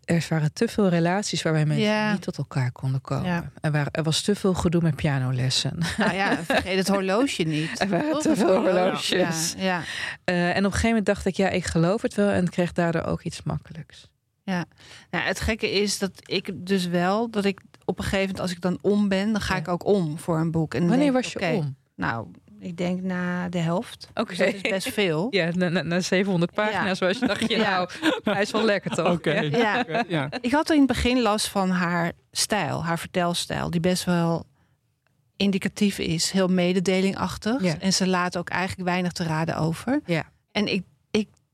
er waren te veel relaties waarbij mensen niet tot elkaar konden komen. Er, waren, er was te veel gedoe met pianolessen. Nou ja, <laughs> vergeet het horloge niet. Er waren te veel horloges. Ja, uh, en op een gegeven moment dacht ik, ja, ik geloof het wel en kreeg daardoor ook iets makkelijks. Ja, nou, het gekke is dat ik dus wel, dat ik op een gegeven moment, als ik dan om ben, dan ga ik ook om voor een boek. En Wanneer was je om? Nou, ik denk na de helft. Oké. Dus dat is best veel. <laughs> Ja, na, na, na 700 pagina's zoals je dacht je, <laughs> nou, hij is wel lekker toch? Oké. Ja. ja. Ik had in het begin last van haar stijl, haar vertelstijl, die best wel indicatief is, heel mededelingachtig. En ze laat ook eigenlijk weinig te raden over. Ja. En ik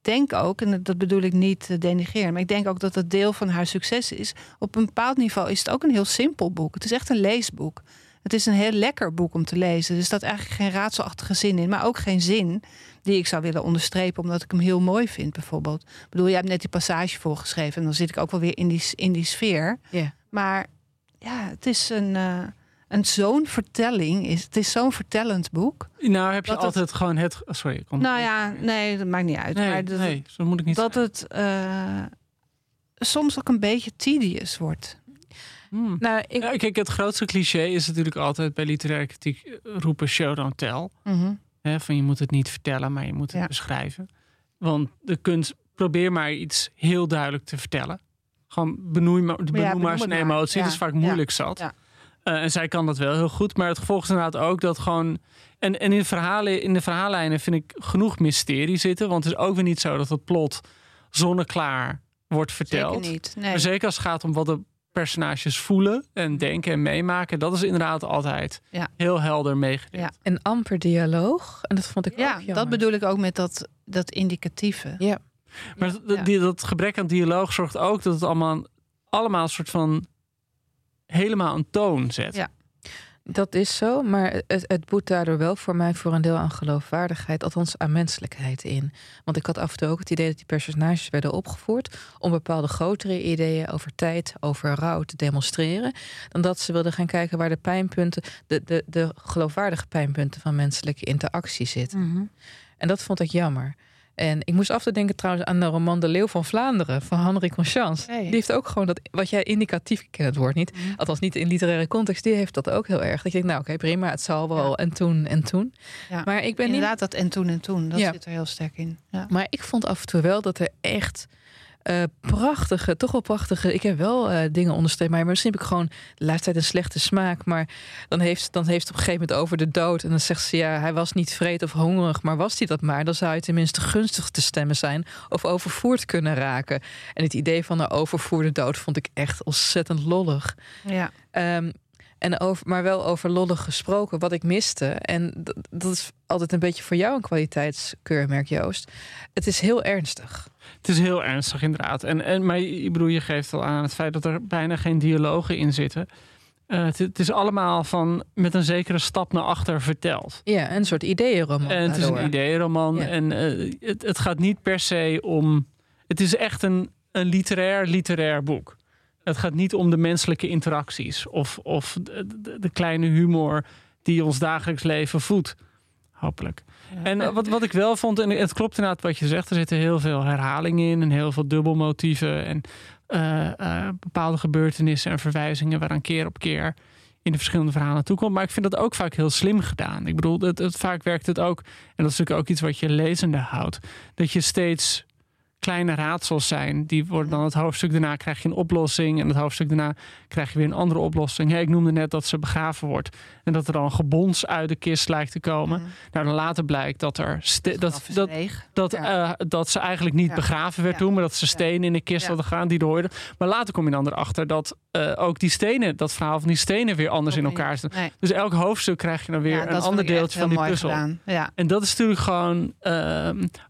denk ook, en dat bedoel ik niet te denigeren, maar ik denk ook dat het deel van haar succes is. Op een bepaald niveau is het ook een heel simpel boek. Het is echt een leesboek. Het is een heel lekker boek om te lezen. Er staat eigenlijk geen raadselachtige zin in, maar ook geen zin die ik zou willen onderstrepen, omdat ik hem heel mooi vind, bijvoorbeeld. Ik bedoel, jij hebt net die passage voorgeschreven en dan zit ik ook wel weer in die, in die sfeer. Ja. Maar ja, het is een. Uh, een zo'n vertelling is. Het is zo'n vertellend boek. Nou, heb je altijd gewoon het. Oh, sorry. Kom. Nou ja, nee, dat maakt niet uit. Nee, maar dat, nee, zo moet ik niet. Dat het uh, soms ook een beetje tedious wordt. Hmm. Nou, ik... Ja, kijk, het grootste cliché is natuurlijk altijd bij literaire kritiek eh, roepen show don't tell. Mm van je moet het niet vertellen, maar je moet het beschrijven. Want de kunst, probeer maar iets heel duidelijk te vertellen. Gewoon benoem maar, benoem ja, maar zijn emotie. Dat is vaak moeilijk zat. Uh, en zij kan dat wel heel goed. Maar het gevolg is inderdaad ook dat gewoon. En, en in, de verhalen, in de verhaallijnen vind ik genoeg mysterie zitten. Want het is ook weer niet zo dat het plot zonneklaar wordt verteld. Zeker niet. Nee. Maar zeker als het gaat om wat de personages voelen en denken en meemaken. Dat is inderdaad altijd ja. heel helder meegedeeld. Ja. En amper dialoog. En dat vond ik ja, ook jammer. dat bedoel ik ook met dat, dat indicatieve. Ja. Maar dat, die, dat gebrek aan dialoog zorgt ook dat het allemaal, allemaal een soort van helemaal een toon zet. Ja. Dat is zo, maar het, het boet daardoor wel voor mij voor een deel aan geloofwaardigheid, althans aan menselijkheid in. Want ik had af en toe ook het idee dat die personages werden opgevoerd om bepaalde grotere ideeën over tijd, over rouw te demonstreren, dan dat ze wilden gaan kijken waar de pijnpunten, de, de, de geloofwaardige pijnpunten van menselijke interactie zitten. Mhm. En dat vond ik jammer. En ik moest af te denken trouwens aan de roman De Leeuw van Vlaanderen van Henri Conscience. Die heeft ook gewoon dat, wat jij indicatief, ken het woord niet, mm. althans niet in literaire context, die heeft dat ook heel erg. Dat je denkt, nou oké, prima, het zal wel en toen en toen. Ja. Maar ik ben Inderdaad, dat en toen en toen, dat zit er heel sterk in. Maar ik vond af en toe wel dat er echt uh, prachtige, toch wel prachtige. Ik heb wel uh, dingen onderstreept, maar misschien heb ik gewoon de leeftijd een slechte smaak. Maar dan heeft, dan heeft het op een gegeven moment over de dood. En dan zegt ze ja, hij was niet vreed of hongerig, maar was hij dat maar? Dan zou hij tenminste gunstig te stemmen zijn of overvoerd kunnen raken. En het idee van een overvoerde dood vond ik echt ontzettend lollig. Ja. Um, en over, maar wel over lollig gesproken, wat ik miste. En dat, is altijd een beetje voor jou een kwaliteitskeurmerk, Joost. Het is heel ernstig. Het is heel ernstig, inderdaad. En, en, maar ik bedoel, je geeft al aan het feit dat er bijna geen dialogen in zitten. Uh, het, is allemaal van met een zekere stap naar achter verteld. Ja, een soort ideeënroman. En het is een ideeënroman. En uh, het, het gaat niet per se om. Het is echt een, een literair, literair boek. Het gaat niet om de menselijke interacties of, of de, de, kleine humor die ons dagelijks leven voedt. Hopelijk. En wat, wat ik wel vond, en het klopt inderdaad wat je zegt, er zitten heel veel herhalingen in en heel veel dubbelmotieven en uh, uh, bepaalde gebeurtenissen en verwijzingen waaraan keer op keer in de verschillende verhalen toekomt. Maar ik vind dat ook vaak heel slim gedaan. Ik bedoel, het, het, vaak werkt het ook, en dat is natuurlijk ook iets wat je lezende houdt, dat je steeds kleine raadsels zijn. Die worden dan het hoofdstuk daarna krijg je een oplossing. En het hoofdstuk daarna krijg je weer een andere oplossing. ik noemde net dat ze begraven wordt. En dat er dan gebons uit de kist lijkt te komen. Mhm. Nou, dan later blijkt dat er dat, dat, dat, uh, dat ze eigenlijk niet begraven werd toen, maar dat ze stenen in de kist hadden gaan die hoorden. Maar later kom je dan erachter dat uh, ook die stenen, dat verhaal van die stenen weer anders in elkaar zitten. Nee. Dus elk hoofdstuk krijg je dan weer een ander deeltje van die puzzel. En dat is natuurlijk gewoon uh,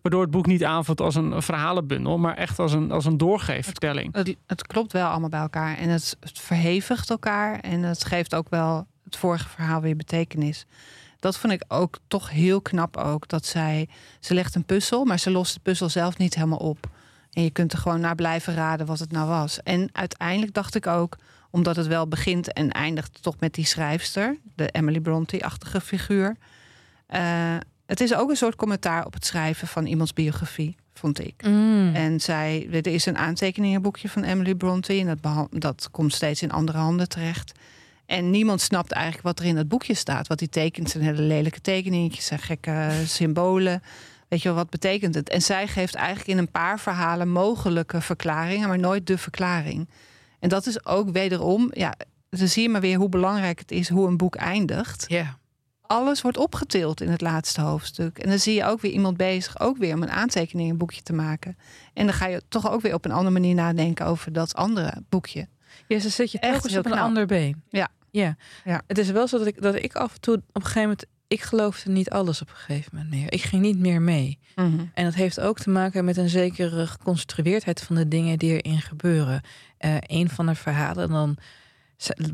waardoor het boek niet aanvoelt als een verhalen bundel, maar echt als een, als een doorgeefvertelling. Het, klopt wel allemaal bij elkaar en het, het verhevigt elkaar en het geeft ook wel het vorige verhaal weer betekenis. Dat vond ik ook toch heel knap ook. Dat zij, ze legt een puzzel, maar ze lost de puzzel zelf niet helemaal op. En je kunt er gewoon naar blijven raden wat het nou was. En uiteindelijk dacht ik ook, omdat het wel begint en eindigt toch met die schrijfster, de Emily Bronte-achtige figuur. Uh, het is ook een soort commentaar op het schrijven van iemands biografie, vond ik. Mm. En zij, er is een aantekeningenboekje van Emily Bronte en dat, dat komt steeds in andere handen terecht. En niemand snapt eigenlijk wat er in dat boekje staat. Wat die tekent zijn hele lelijke tekeningetjes en gekke symbolen. Weet je wel, wat betekent het? En zij geeft eigenlijk in een paar verhalen mogelijke verklaringen, maar nooit de verklaring. En dat is ook wederom, ja, dan zie je maar weer hoe belangrijk het is hoe een boek eindigt. Ja. Alles wordt opgetild in het laatste hoofdstuk. En dan zie je ook weer iemand bezig, ook weer om een aantekeningenboekje te maken. En dan ga je toch ook weer op een andere manier nadenken over dat andere boekje. Ja, ze zet je echt op een ander been. Ja. ja. Ja. Het is wel zo dat ik, dat ik af en toe op een gegeven moment ik geloofde niet alles op een gegeven moment meer. Ik ging niet meer mee. Mhm. En dat heeft ook te maken met een zekere geconstrueerdheid van de dingen die erin gebeuren. Uh, een van de verhalen, dan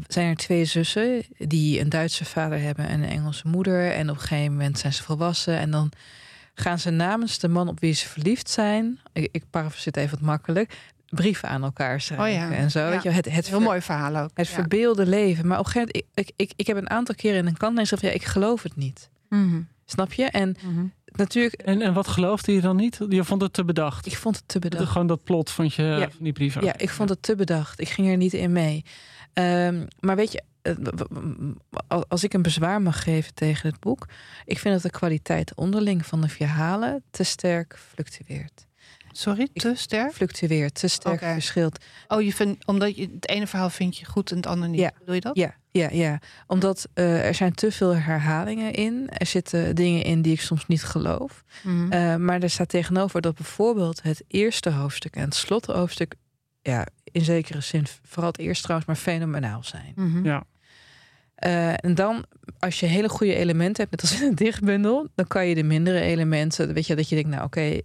zijn er twee zussen die een Duitse vader hebben en een Engelse moeder. En op een gegeven moment zijn ze volwassen. En dan gaan ze namens de man op wie ze verliefd zijn, ik, ik parafraseer even wat makkelijk, brieven aan elkaar schrijven oh ja. en zo. Ja. Weet je, het, het Heel mooi verhaal ook. Het Ja. verbeelde leven. Maar op een gegeven moment, ik, ik, ik heb een aantal keren in een kant gezegd van ja, ik geloof het niet. Mhm. Snap je? En Mhm. natuurlijk, En, en wat geloofde je dan niet? Je vond het te bedacht. ik vond het te bedacht. Gewoon dat plot vond je Ja. van die brieven. Ja, ik vond het te bedacht. Ik ging er niet in mee. Ehm, maar weet je, eh, als ik een bezwaar mag geven tegen het boek, ik vind dat de kwaliteit onderling van de verhalen te sterk fluctueert. Sorry, te sterk? Fluctueert, te sterk verschilt. Oh, je vindt, omdat je het ene verhaal vind je goed en het andere niet. Ja. Doe je dat? Ja, ja, ja. Omdat eh, er zijn te veel herhalingen in. Er zitten dingen in die ik soms niet geloof. Mhm. Eh, maar er staat tegenover dat bijvoorbeeld het eerste hoofdstuk en het slothoofdstuk, ja, in zekere zin, vooral het eerste trouwens, maar fenomenaal zijn. Mhm. Ja. Eh, en dan, als je hele goede elementen hebt, net als in een dichtbundel, dan kan je de mindere elementen, weet je, dat je denkt, nou oké,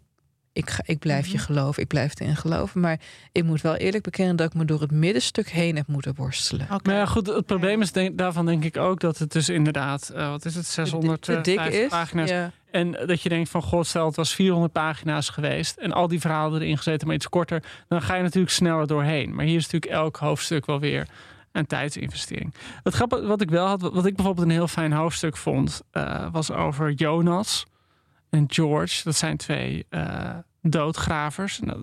ik, ga, ik blijf je Mhm. geloven, ik blijf erin geloven. Maar ik moet wel eerlijk bekennen dat ik me door het middenstuk heen heb moeten worstelen. Oké. Maar ja, goed, het probleem is denk, daarvan denk ik ook dat het dus inderdaad, eh, wat is het, 600 te dik is. pagina's. Ja. En dat je denkt van, god, stel het was 400 pagina's geweest en al die verhalen erin gezeten, maar iets korter, dan ga je natuurlijk sneller doorheen. Maar hier is natuurlijk elk hoofdstuk wel weer een tijdsinvestering. Het grappige wat ik wel had, wat ik bijvoorbeeld een heel fijn hoofdstuk vond, eh, was over Jonas en George. Dat zijn twee eh, doodgravers. Dat,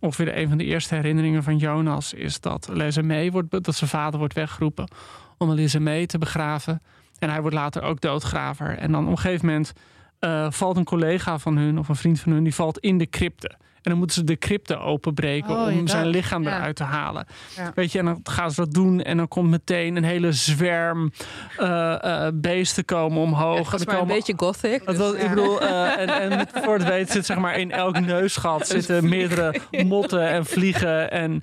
ongeveer een van de eerste herinneringen van Jonas is dat Mee wordt, dat zijn vader wordt weggeroepen om Mee te begraven. En hij wordt later ook doodgraver. En dan op een gegeven moment eh, valt een collega van hun of een vriend van hun, die valt in de crypte. En dan moeten ze de crypte openbreken Oh, om zijn dat- lichaam ja. eruit te halen. Ja. Weet je, en dan gaan ze dat doen. En dan komt meteen een hele zwerm eh, eh, beesten komen omhoog. Er maar een beetje gothic. dat dus- was, Ik bedoel, eh, en, en <laughs> voor het weet zit zeg maar in elk neusgat <laughs> zitten meerdere motten en vliegen en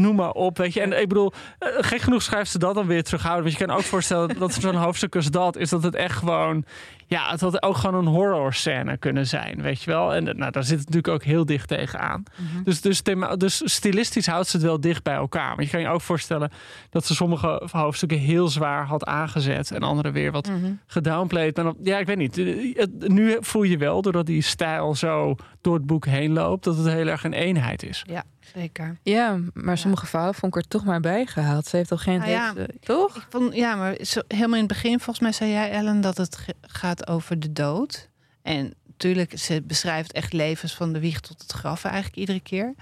noem maar op, weet je. En ik bedoel, gek genoeg schrijft ze dat dan weer terughouden. Want je kan ook voorstellen dat zo'n hoofdstuk als dat is dat het echt gewoon, ja, het had ook gewoon een horror scène kunnen zijn, weet je wel. En nou, daar zit het natuurlijk ook heel dicht tegenaan. Dus, dus, thema, dus stilistisch houdt ze het wel dicht bij elkaar. Maar je kan je ook voorstellen dat ze sommige hoofdstukken heel zwaar had aangezet en andere weer wat Mhm. gedownplayed. Maar dan- ja, ik weet niet. Eh, nu voel je wel, doordat die stijl zo door het boek heen loopt, dat het heel erg een eenheid is. Ja, zeker. Ja, maar sommige verhalen vond ik er toch maar bij gehaald. Ze heeft toch geen... Nou ja. heeft, eh, toch? Ik vond, ja, maar zo, helemaal in het begin, volgens mij zei jij, Ellen, dat het gaat over de dood. En natuurlijk, ze beschrijft echt levens van de wieg tot het graf eigenlijk iedere keer.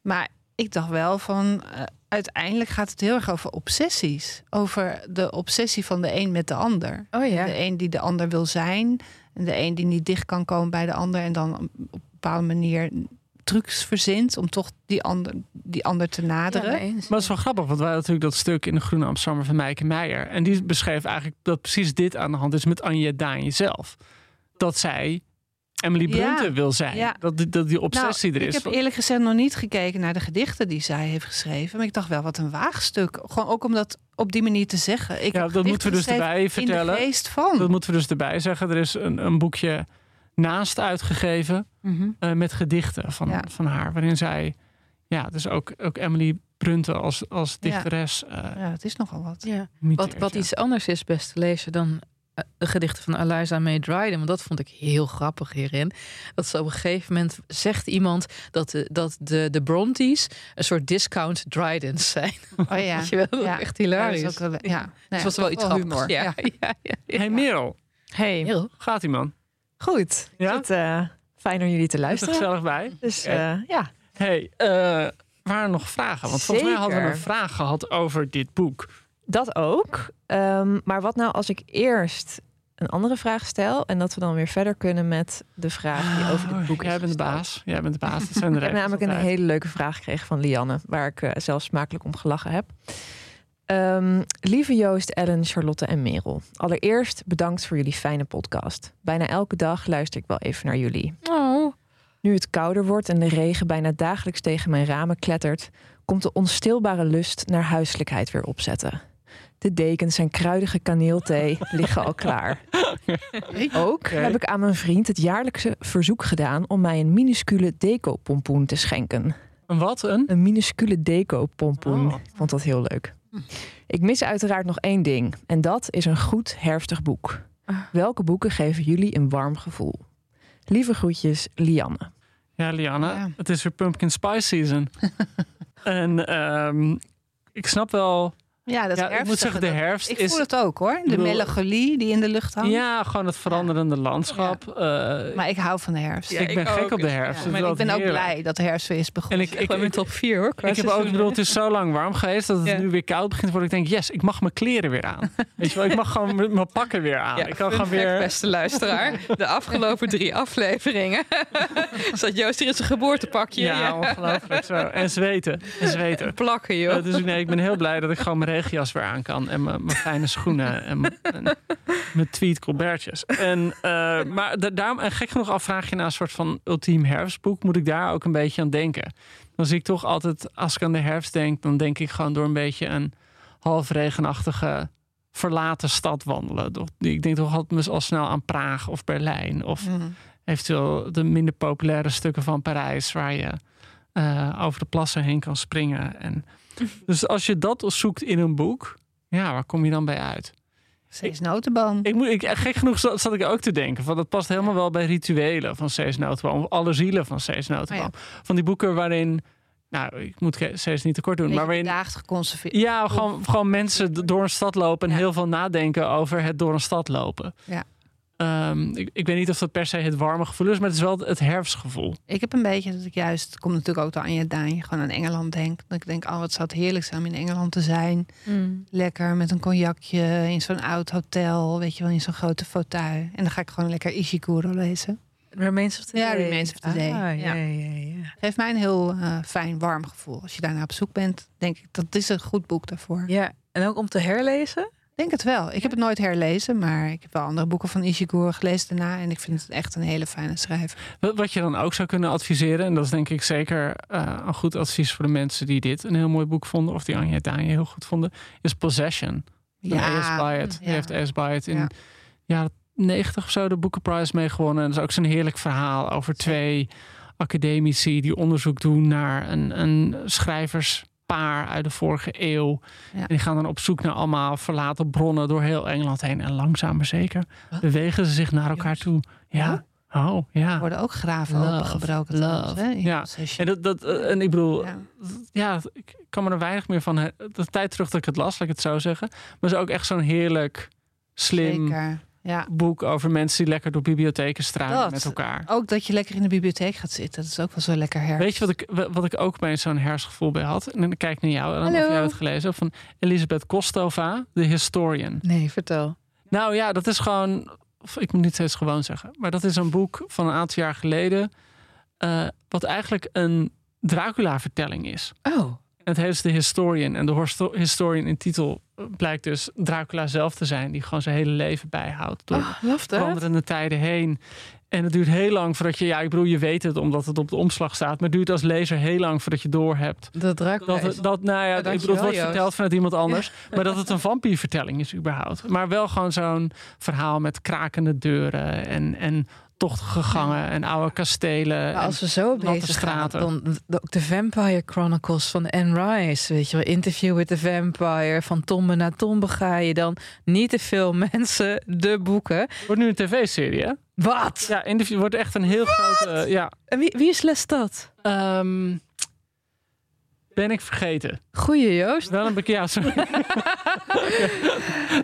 Maar ik dacht wel van, eh, uiteindelijk gaat het heel erg over obsessies. Over de obsessie van de een met de ander. Oh ja. De een die de ander wil zijn. En de een die niet dicht kan komen bij de ander. En dan op een bepaalde manier trucs verzint om toch die ander, die ander te naderen. Ja. Maar het is wel grappig, want wij hadden natuurlijk dat stuk in de Groene Amsterdammer van Meike Meijer. En die beschreef eigenlijk dat precies dit aan de hand is met Anje Daanje zelf. Dat zij Emily Ja. Brunte wil zijn. Ja. Dat, die- dat die obsessie Nou, er is. Ik heb eerlijk gezegd nog niet gekeken naar de gedichten die zij heeft geschreven. Maar ik dacht wel, wat een waagstuk. Gewoon ook om dat op die manier te zeggen. Ik ja, dat moeten we dus erbij vertellen. de geest van. Dat moeten we dus erbij zeggen. Er is een, een boekje naast uitgegeven. Mhm. eh, met gedichten van, Ja. van haar. Waarin zij, ja, dus ook, ook Emily Brunte als, als dichteres. eh Ja, het is nogal wat. Ja. Wat, wat ja. iets anders is, beste lezer, dan eh, de gedichten van Eliza May Dryden. Want dat vond ik heel grappig hierin. Dat ze op een gegeven moment zegt iemand dat de, dat de, de Brontes een soort discount Drydens zijn. Oh ja. <laughs> Weet je wel? Dat Ja. echt hilarisch. Ja, dat wel- ja. Dus was wel toch iets grappigs. humor. Ja, Ja. <laughs> ja. Ja, ja, Hey Merel, Hey, Heel. gaat ie man? goed. Ja? Ja? Eh, fijn om jullie te Is er luisteren. gezellig bij? Dus eh, ja, Hey, eh, waren nog vragen? Want volgens mij hadden we een vraag gehad over dit boek. dat ook. Ehm, maar wat nou als ik eerst een andere vraag stel... en dat we dan weer verder kunnen met de vraag die over dit boek is Oh, Jij bent de baas. Jij bent de baas. Dat zijn de <laughs> Ik heb namelijk een hele leuke vraag gekregen van Lianne... waar ik eh, zelfs smakelijk om gelachen heb. Ehm, lieve Joost, Ellen, Charlotte en Merel. Allereerst bedankt voor jullie fijne podcast. Bijna elke dag luister ik wel even naar jullie. Oh. Nu het kouder wordt en de regen bijna dagelijks tegen mijn ramen klettert, komt de onstilbare lust naar huiselijkheid weer opzetten. De dekens en kruidige kaneelthee <laughs> liggen al klaar. Ook heb ik aan mijn vriend het jaarlijkse verzoek gedaan om mij een minuscule deco-pompoen te schenken. Een wat? Een? Een minuscule deco-pompoen. Oh. Ik vond dat heel leuk. Ik mis uiteraard nog één ding. En dat is een goed herfstig boek. Welke boeken geven jullie een warm gevoel? Lieve groetjes, Lianne. Ja, Lianne. Ja. Het is weer pumpkin spice season. <laughs> en ehm, ik snap wel... Ja, dat ja, ik moet zeggen, de herfst Ik is... voel het ook hoor. De bedoel- melancholie die in de lucht hangt. Ja, gewoon het veranderende landschap. Eh, Maar ik hou van de herfst. Ja, ik ben ik gek ook. op de herfst. Maar ik ben ook blij dat de herfst weer is En begonnen. ik, ik, in ik, top 4 hoor. ik heb ook, ik seizoenen. bedoel, het is zo lang warm geweest dat het Ja. nu weer koud begint te worden. Ik denk, yes, ik mag mijn kleren weer aan. <laughs> Weet je wel, ik mag gewoon mijn pakken weer aan. Ja, ik kan gewoon weer. beste luisteraar. De afgelopen drie afleveringen <laughs> zat Joost hier in zijn geboortepakje. Ja, Ja, ongelooflijk zo. En zweten. En zweten. Plakken, joh. Dus nee, ik ben heel blij dat ik gewoon mijn regenjas weer aan kan. En mijn, fijne schoenen. <laughs> En mijn, tweed colbertjes. En, eh, maar da- daarom, en gek genoeg afvraag je naar een soort van ultiem herfstboek. Moet ik daar ook een beetje aan denken. Dan zie ik toch altijd, als ik aan de herfst denk... dan denk ik gewoon door een beetje een half regenachtige verlaten stad wandelen. Ik denk toch altijd al snel aan Praag of Berlijn. Of Mhm. eventueel de minder populaire stukken van Parijs... waar je eh, over de plassen heen kan springen. En, <laughs> dus als je dat zoekt in een boek... ja, waar kom je dan bij uit? Cees Notenboom. Ik moet, ik, gek genoeg zat, zat ik ook te denken... van dat past helemaal wel bij rituelen van Cees Notenboom... of alle zielen van Cees Notenboom. Oh Van die boeken waarin... nou, ik moet Cees niet tekort doen... maar waarin geconserveerd. ja, gewoon, gewoon mensen door een stad lopen en Ja. heel veel nadenken over het door een stad lopen. Ja. Ehm, ik, ik weet niet of dat per se het warme gevoel is, maar het is wel het herfstgevoel. Ik heb een beetje dat ik juist, het komt natuurlijk ook door Anja Daan, gewoon aan Engeland denk. Dat ik denk, oh wat zou het heerlijk zijn om in Engeland te zijn. Mm. Lekker met een cognacje in zo'n oud hotel, weet je wel, in zo'n grote fauteuil. En dan ga ik gewoon lekker Ishiguro lezen. Remains of the Ja, Day. Remains of the Day. Ah, ja, Ja. ja, ja. Geeft mij een heel eh, fijn, warm gevoel. Als je daarna op zoek bent, denk ik, dat is een goed boek daarvoor. Ja, en ook om te herlezen. Ik denk het wel. Ik heb het nooit herlezen, maar ik heb wel andere boeken van Ishiguro gelezen daarna. En ik vind het echt een hele fijne schrijver. Wat wat je dan ook zou kunnen adviseren, en dat is denk ik zeker eh, een goed advies voor de mensen die dit een heel mooi boek vonden, of die Anja Danje heel goed vonden, is Possession. Ja, A.S. Byatt. Ja. heeft A.S. Byatt in Ja. jaren 90 of zo de Boekenprijs mee gewonnen. En dat is ook zo'n heerlijk verhaal over twee academici die onderzoek doen naar een, een schrijverspaar uit de vorige eeuw. Ja. En die gaan dan op zoek naar allemaal verlaten bronnen door heel Engeland heen. En langzaam maar zeker bewegen ze zich naar elkaar toe. Ja. Oh, ja. Er worden ook graven Love, opengebroken. love. trouwens, Ja. En, dat, dat, eh, en ik bedoel, Ja. ja, ik kan me er weinig meer van. De tijd terug dat ik het las, laat ik het zo zeggen. Maar is ook echt zo'n heerlijk, slim Zeker. Ja. boek over mensen die lekker door bibliotheken struinen Dat. met elkaar. Ook dat je lekker in de bibliotheek gaat zitten. Dat is ook wel zo lekker her. Weet je wat ik, wat ik ook bij zo'n hersgevoel bij had? En dan kijk ik naar jou, Ellen, of Hallo. jij het gelezen van Elisabeth Kostova, de historian. Nee, vertel. Nou ja, dat is gewoon, of ik moet niet steeds gewoon zeggen, maar dat is een boek van een aantal jaar geleden, eh, wat eigenlijk een Dracula-vertelling is. Oh, Het dus de Historian. En de Historian in titel blijkt dus Dracula zelf te zijn, die gewoon zijn hele leven bijhoudt door oh veranderende tijden heen. En het duurt heel lang voordat je, ja, ik bedoel, je weet het omdat het op de omslag staat, maar het duurt als lezer heel lang voordat je doorhebt. Dat Dracula Dat, dat, nou ja, Ja, ik bedoel, het wordt verteld vanuit iemand anders, <laughs> maar dat het een vampiervertelling is überhaupt. Maar wel gewoon zo'n verhaal met krakende deuren en, en tochtige gangen en oude kastelen. Maar als we zo bezig gaan, dan ook de Vampire Chronicles van Anne Rice, weet je wel, Interview with the Vampire, van tombe naar tombe ga je dan niet te veel <laughs> mensen de boeken. Wordt nu een tv-serie, hè? Wat? Ja, Interview wordt echt een heel grote. Ja. En wie, wie is Lestat? Um, ben ik vergeten. Goeie Joost. Wel een bekend. Ja, sorry. <laughs>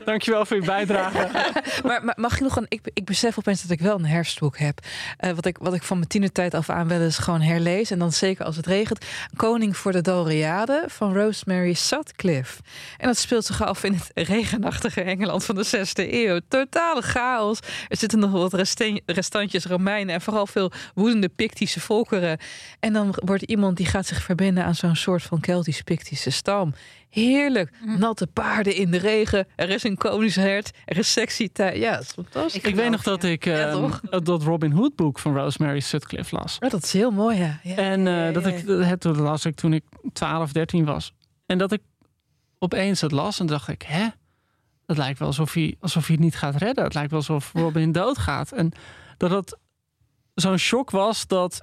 Dankjewel voor je bijdrage. <laughs> maar, maar, mag ik nog een. Ik, ik besef opeens dat ik wel een herfstboek heb. Uh, wat, ik, wat ik van mijn tienertijd af aan wel eens gewoon herlees. En dan zeker als het regent. Koning voor de Doriade van Rosemary Sutcliffe. En dat speelt zich af in het regenachtige Engeland van de 6e eeuw. Totale chaos. Er zitten nog wat restantjes Romeinen. En vooral veel woedende Pictische volkeren. En dan wordt iemand die gaat zich verbinden aan zo'n soort van Keltisch-Pictische stam. Heerlijk. Mhm. Natte paarden in de regen. Er is een koningshert. Er is sexy tijd. Ja, dat is fantastisch. Ik, weet nog dat ik uh, dat Robin Hood boek van Rosemary Sutcliffe las. Ja, dat is heel mooi, ja. ja en uh, dat ik het las ik toen ik 12, 13 was. En dat ik opeens het las en dacht ik, hè? Het lijkt wel alsof hij, alsof hij het niet gaat redden. Het lijkt wel alsof Robin <laughs> doodgaat. En dat het zo'n shock was dat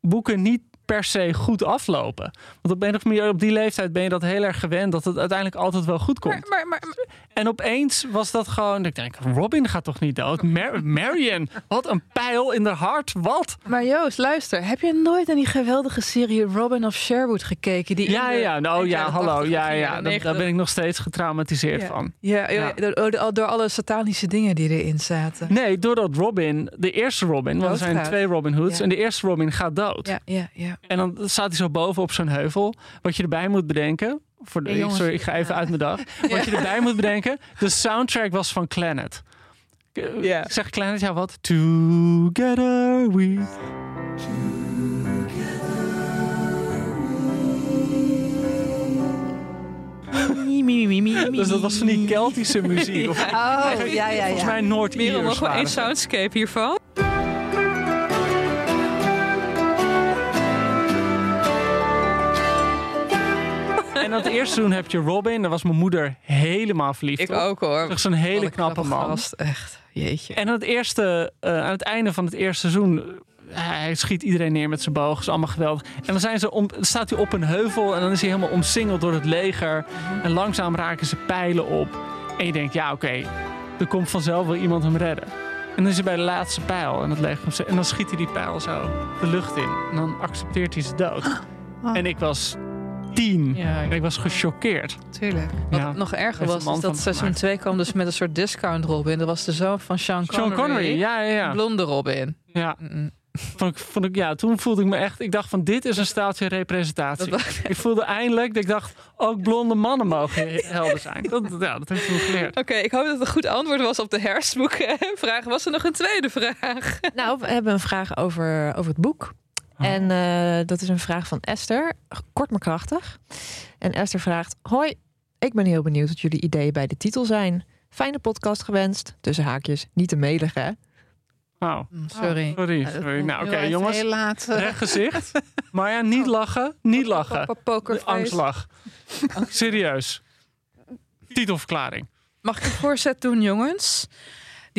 boeken niet per se goed aflopen. Want op een of meer op die leeftijd ben je dat heel erg gewend dat het uiteindelijk altijd wel goed komt. Maar, maar, maar, en opeens was dat gewoon. Ik denk, Robin gaat toch niet dood? Mar Marion, wat een pijl in de hart. Wat? Maar Joost, luister, heb je nooit naar die geweldige serie Robin of Sherwood gekeken? Die ja, ja, nou ja, hallo, ja, ja, daar, daar ben ik nog steeds getraumatiseerd van. Ja, ja. Door, door, alle satanische dingen die erin zaten. Nee, doordat Robin, de eerste Robin, want er zijn twee Robin Hoods, en de eerste Robin gaat dood. Ja, ja, ja. En dan staat hij zo boven op zo'n heuvel. Wat je erbij moet bedenken. Voor de, sorry, ik ga even uit mijn dag. <laughs> Wat je erbij moet bedenken. De soundtrack was van Planet. Ja. Zeg Planet, ja wat? Together we... <laughs> dus dat was van die Keltische muziek. Of, <laughs> oh, ja, ja, ja. Volgens mij Noord-Iers. nog wel één soundscape hiervan? En dat eerste seizoen heb je Robin. Daar was mijn moeder helemaal verliefd Ik ook hoor. Dat is een hele knappe man. Gast, echt, jeetje. En aan het, eerste, uh, aan het einde van het eerste seizoen... Uh, hij schiet iedereen neer met zijn boog. Is allemaal geweldig. En dan zijn ze om, staat hij op een heuvel en dan is hij helemaal omsingeld door het leger. Mhm. En langzaam raken ze pijlen op. En je denkt, ja oké, okay, er komt vanzelf wel iemand hem redden. En dan is hij bij de laatste pijl en, het leger, en dan schiet hij die pijl zo de lucht in. En dan accepteert hij zijn dood. <gasps> En ik was tien. Ja, ik was gechoqueerd. Tuurlijk. Wat nog erger was, is dat seizoen 2 kwam dus met een soort discount Robin. Dat was de zoon van Sean Connery. Sean Connery, ja, ja, ja. Blonde Robin. Ja. Vond ik, vond ik, ja, toen voelde ik me echt. Ik dacht van dit is een staaltje representatie. ik voelde eindelijk dat ik dacht ook blonde mannen mogen helder zijn. Dat, ja, dat heb ik toen geleerd. Oké, ik hoop dat het een goed antwoord was op de herfstboekvraag. <laughs> Was er nog een tweede vraag? Nou, we hebben een vraag over, over het boek. Oh. En uh, dat is een vraag van Esther, kort maar krachtig. En Esther vraagt: Hoi, ik ben heel benieuwd wat jullie ideeën bij de titel zijn. Fijne podcast gewenst. Tussen haakjes, niet te melig hè. Oh. Sorry. Oh, sorry, sorry. Nou, oké, okay, jongens. Laat. Recht gezicht. <laughs> Maar ja, niet lachen. Niet lachen. De angstlach. <laughs> Serieus. Titelverklaring. Mag ik een voorzet doen, jongens?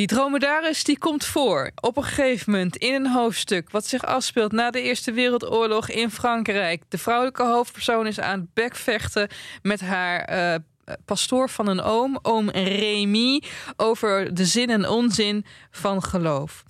Die dromedaris die komt voor op een gegeven moment in een hoofdstuk wat zich afspeelt na de Eerste Wereldoorlog in Frankrijk. De vrouwelijke hoofdpersoon is aan het bekvechten met haar uh, pastoor van een oom, oom Remy, over de zin en onzin van geloof.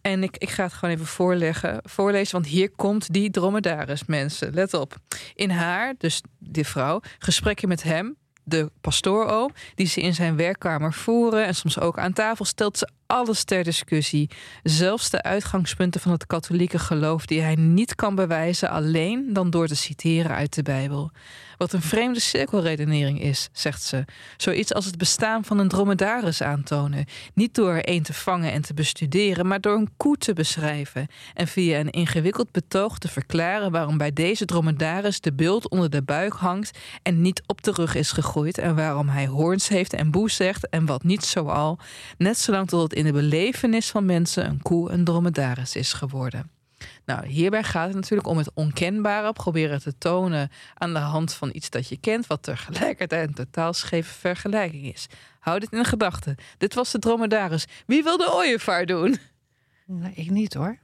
En ik, ik ga het gewoon even voorleggen, voorlezen, want hier komt die dromedaris, mensen. Let op. In haar, dus die vrouw, gesprekken met hem, de pastoor die ze in zijn werkkamer voeren en soms ook aan tafel, stelt ze alles ter discussie. Zelfs de uitgangspunten van het katholieke geloof die hij niet kan bewijzen alleen dan door te citeren uit de Bijbel. Wat een vreemde cirkelredenering is, zegt ze. Zoiets als het bestaan van een dromedaris aantonen. Niet door er een te vangen en te bestuderen, maar door een koe te beschrijven. En via een ingewikkeld betoog te verklaren waarom bij deze dromedaris de beeld onder de buik hangt en niet op de rug is gegroeid. En waarom hij hoorns heeft en boe zegt en wat niet zoal. Net zolang tot het in de belevenis van mensen een koe een dromedaris is geworden. Nou, hierbij gaat het natuurlijk om het onkenbare. Proberen te tonen aan de hand van iets dat je kent, wat tegelijkertijd een totaal scheve vergelijking is. Houd dit in gedachten. Dit was de dromedaris. Wie wil de ooievaar doen? Nee, ik niet hoor.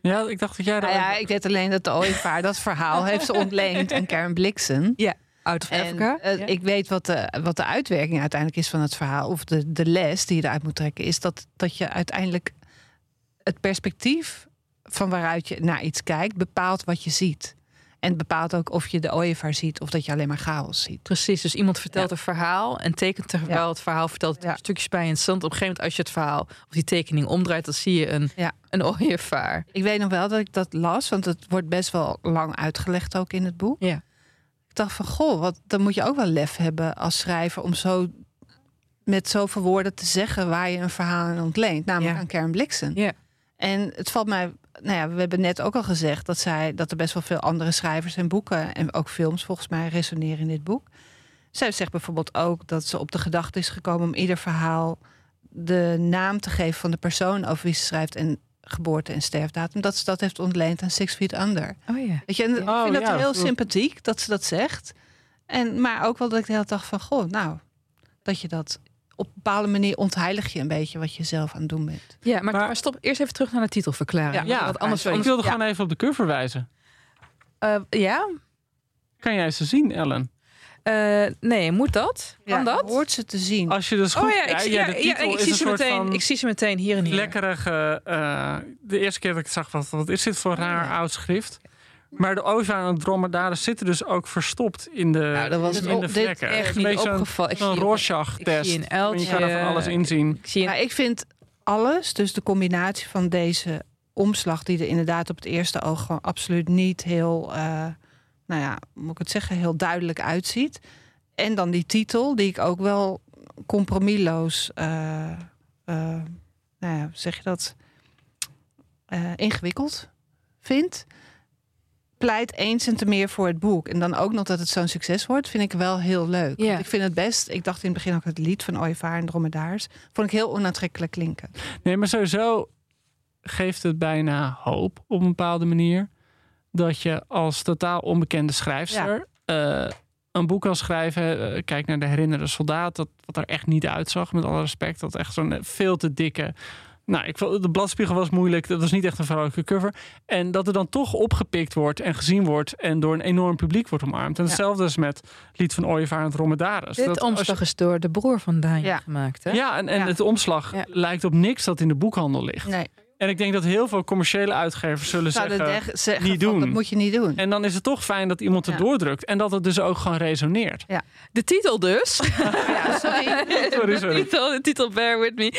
Ja, ik dacht dat jij Nou ja, ik weet alleen dat de ooievaar dat verhaal heeft ze ontleend aan Karen Blixen. Ja, out of En eh, Ja. ik weet wat de, wat de uitwerking uiteindelijk is van het verhaal. Of de, de les die je eruit moet trekken. Is dat, dat je uiteindelijk het perspectief van waaruit je naar iets kijkt. bepaalt wat je ziet. En het bepaalt ook of je de ooievaar ziet. of dat je alleen maar chaos ziet. Precies, dus iemand vertelt Ja. een verhaal en tekent terwijl Ja. het verhaal vertelt Ja. stukjes bij in het zand. Op een gegeven moment als je het verhaal of die tekening omdraait, dan zie je een, een ooievaar. Ik weet nog wel dat ik dat las. Want het wordt best wel lang uitgelegd ook in het boek. Ja. Ik dacht van, goh, wat, dan moet je ook wel lef hebben als schrijver... om zo met zoveel woorden te zeggen waar je een verhaal aan ontleent. Namelijk aan Karen Blixen. Ja. En het valt mij... Nou ja, we hebben net ook al gezegd dat, zij, dat er best wel veel andere schrijvers en boeken... en ook films volgens mij resoneren in dit boek. Zij zegt bijvoorbeeld ook dat ze op de gedachte is gekomen... om ieder verhaal de naam te geven van de persoon over wie ze schrijft... en geboorte en sterfdatum. Dat ze dat heeft ontleend aan Six Feet Under. Oh ja. Weet je, en ik Oh, vind dat ja, heel dat- sympathiek dat ze dat zegt. En, maar ook wel dat ik de hele dag van, goh, nou, dat je dat op een bepaalde manier ontheilig je een beetje wat je zelf aan het doen bent. Ja, maar, stop eerst even terug naar de titelverklaring. Ja, Ja, Want anders, sorry. ik anders wilde Ja. gewoon even op de cover wijzen. eh, ja? Kan jij ze zien, Ellen? Eh, nee, moet dat? Kan dat? hoort ze te zien. Als je dus goed Oh ja, ik, kijkt, zie- ja, ja, de ja, titel ik, is zie ze meteen, ik zie ze meteen hier en hier. lekkerige... eh, de eerste keer dat ik het zag, wat, wat is dit voor raar Oh, ja. oud schrift? Maar de ooievaar en de dromedaris zitten dus ook verstopt in de, Nou, dat was in de dit vlekken. echt niet een opgevallen. Ik zie- Rorschach-test. ik zie een En Je kan er van alles inzien. Ik zie een, Maar ik vind alles, dus de combinatie van deze omslag... die er inderdaad op het eerste oog gewoon absoluut niet heel... eh, nou ja, moet ik het zeggen, heel duidelijk uitziet. En dan die titel, die ik ook wel compromisloos... eh, eh, nou ja, hoe zeg je dat? eh, ingewikkeld vind. Pleit eens en te meer voor het boek. En dan ook nog dat het zo'n succes wordt, vind ik wel heel leuk. Ja. Ik vind het best. Ik dacht in het begin ook het lied van Ooievaar en Dromedaars. Vond ik heel onaantrekkelijk klinken. Nee, maar sowieso geeft het bijna hoop op een bepaalde manier. Dat je als totaal onbekende schrijfster eh, een boek kan schrijven. Eh, kijk naar de herinnerde soldaat. Dat wat er echt niet uitzag, met alle respect. Dat echt zo'n veel te dikke. Nou, ik vond de bladspiegel was moeilijk. Dat was niet echt een vrolijke cover. En dat er dan toch opgepikt wordt en gezien wordt. En door een enorm publiek wordt omarmd. En Ja. hetzelfde is met Lied van Ooievaar en het Dromedaris. dit Dat je- omslag is door de broer van Daan Ja. gemaakt, hè? Ja, en, en Ja. het omslag Ja. lijkt op niks dat in de boekhandel ligt. Nee, En ik denk dat heel veel commerciële uitgevers zullen zouden zeggen... de- zeggen niet van, doen. dat moet je niet doen. En dan is het toch fijn dat iemand het Ja. doordrukt. En dat het dus ook gewoon resoneert. De titel dus. <laughs> Ja, sorry. <laughs> Sorry, de, sorry. titel, de titel Bear With Me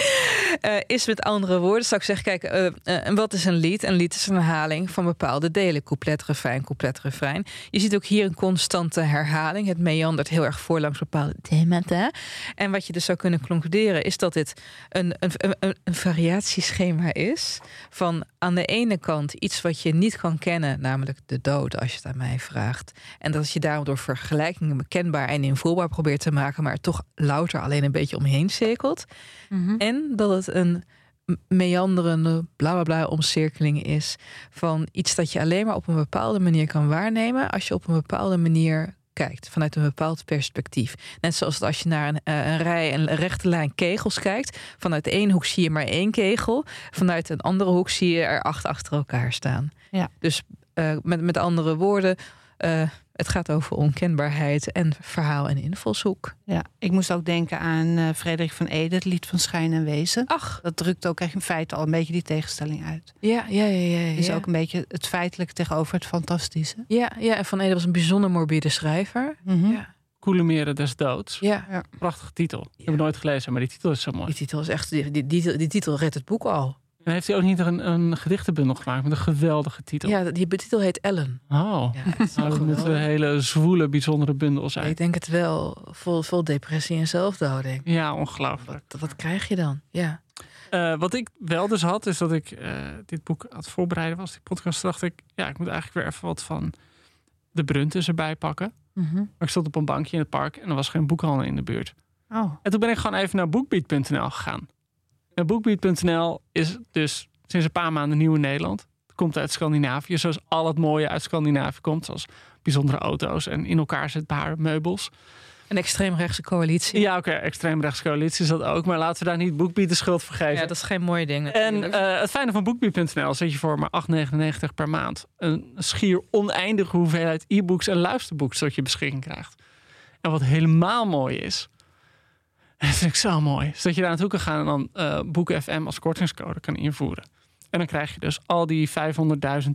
eh, is met andere woorden. Zou ik zeggen, kijk, eh, eh, en wat is een lied? Een lied is een herhaling van bepaalde delen. Couplet, refrein, couplet, refrein. Je ziet ook hier een constante herhaling. Het meandert heel erg voor langs bepaalde themata. En wat je dus zou kunnen concluderen is dat dit een, een, een, een variatieschema is van aan de ene kant iets wat je niet kan kennen, namelijk de dood, als je het aan mij vraagt. En dat je daarom door vergelijkingen bekendbaar en invoelbaar probeert te maken, maar toch louter alleen een beetje omheen cirkelt. En dat het een meanderende bla bla bla omcirkeling is van iets dat je alleen maar op een bepaalde manier kan waarnemen als je op een bepaalde manier kijkt, vanuit een bepaald perspectief. Net zoals als je naar een, eh, een rij, een rechte lijn kegels kijkt. Vanuit ene hoek zie je maar één kegel. Vanuit een andere hoek zie je er acht achter elkaar staan. Ja. Dus eh, met, met andere woorden, eh, het gaat over onkenbaarheid en verhaal en invalshoek. Ja, ik moest ook denken aan eh, Frederik van Ede, het lied van Schijn en Wezen. Ach, Dat drukt ook echt in feite al een beetje die tegenstelling uit. ja, ja, ja. ja, is ook een beetje het feitelijke tegenover het fantastische. Ja, ja, en Van Ede was een bijzonder morbide schrijver. Mhm. Ja. Koelemeren des doods. Ja, Prachtige titel. Ik heb het nooit gelezen, maar die titel is zo mooi. die titel is echt, die, die, die, die titel redt het boek al. En heeft hij ook niet een, een gedichtenbundel gemaakt met een geweldige titel? Ja, die titel heet Ellen. Oh, Ja, het is nou, dat moet een hele zwoele, bijzondere bundel zijn. Ik denk het wel. Vol, vol depressie en zelfdoding. Ja, ongelooflijk. Wat, wat krijg je dan? Ja. Eh, wat ik wel dus had, is dat ik eh, dit boek aan het voorbereiden was, die podcast, dacht ik, ja, ik moet eigenlijk weer even wat van de Bruntes erbij pakken. Maar ik stond op een bankje in het park en er was geen boekhandel in de buurt. Oh, En toen ben ik gewoon even naar bookbeat.nl gegaan. Bookbeat.nl is dus sinds een paar maanden nieuw in Nederland. Het komt uit Scandinavië, zoals al het mooie uit Scandinavië komt. Zoals bijzondere auto's en in elkaar zetbare meubels. Een extreemrechtse coalitie. Ja, oké, extreemrechtse coalitie is dat ook. Maar laten we daar niet BookBeat de schuld voor geven. Ja, dat is geen mooie ding. En eh, het fijne van BookBeat.nl dat je voor maar 8,99 per maand... een schier oneindige hoeveelheid e-books en luisterboeks tot je beschikking krijgt. En wat helemaal mooi is... <laughs> Dat vind ik zo mooi. Is dat je daar naartoe kan gaan en dan eh Boeken FM als kortingscode kan invoeren. En dan krijg je dus al die 500.000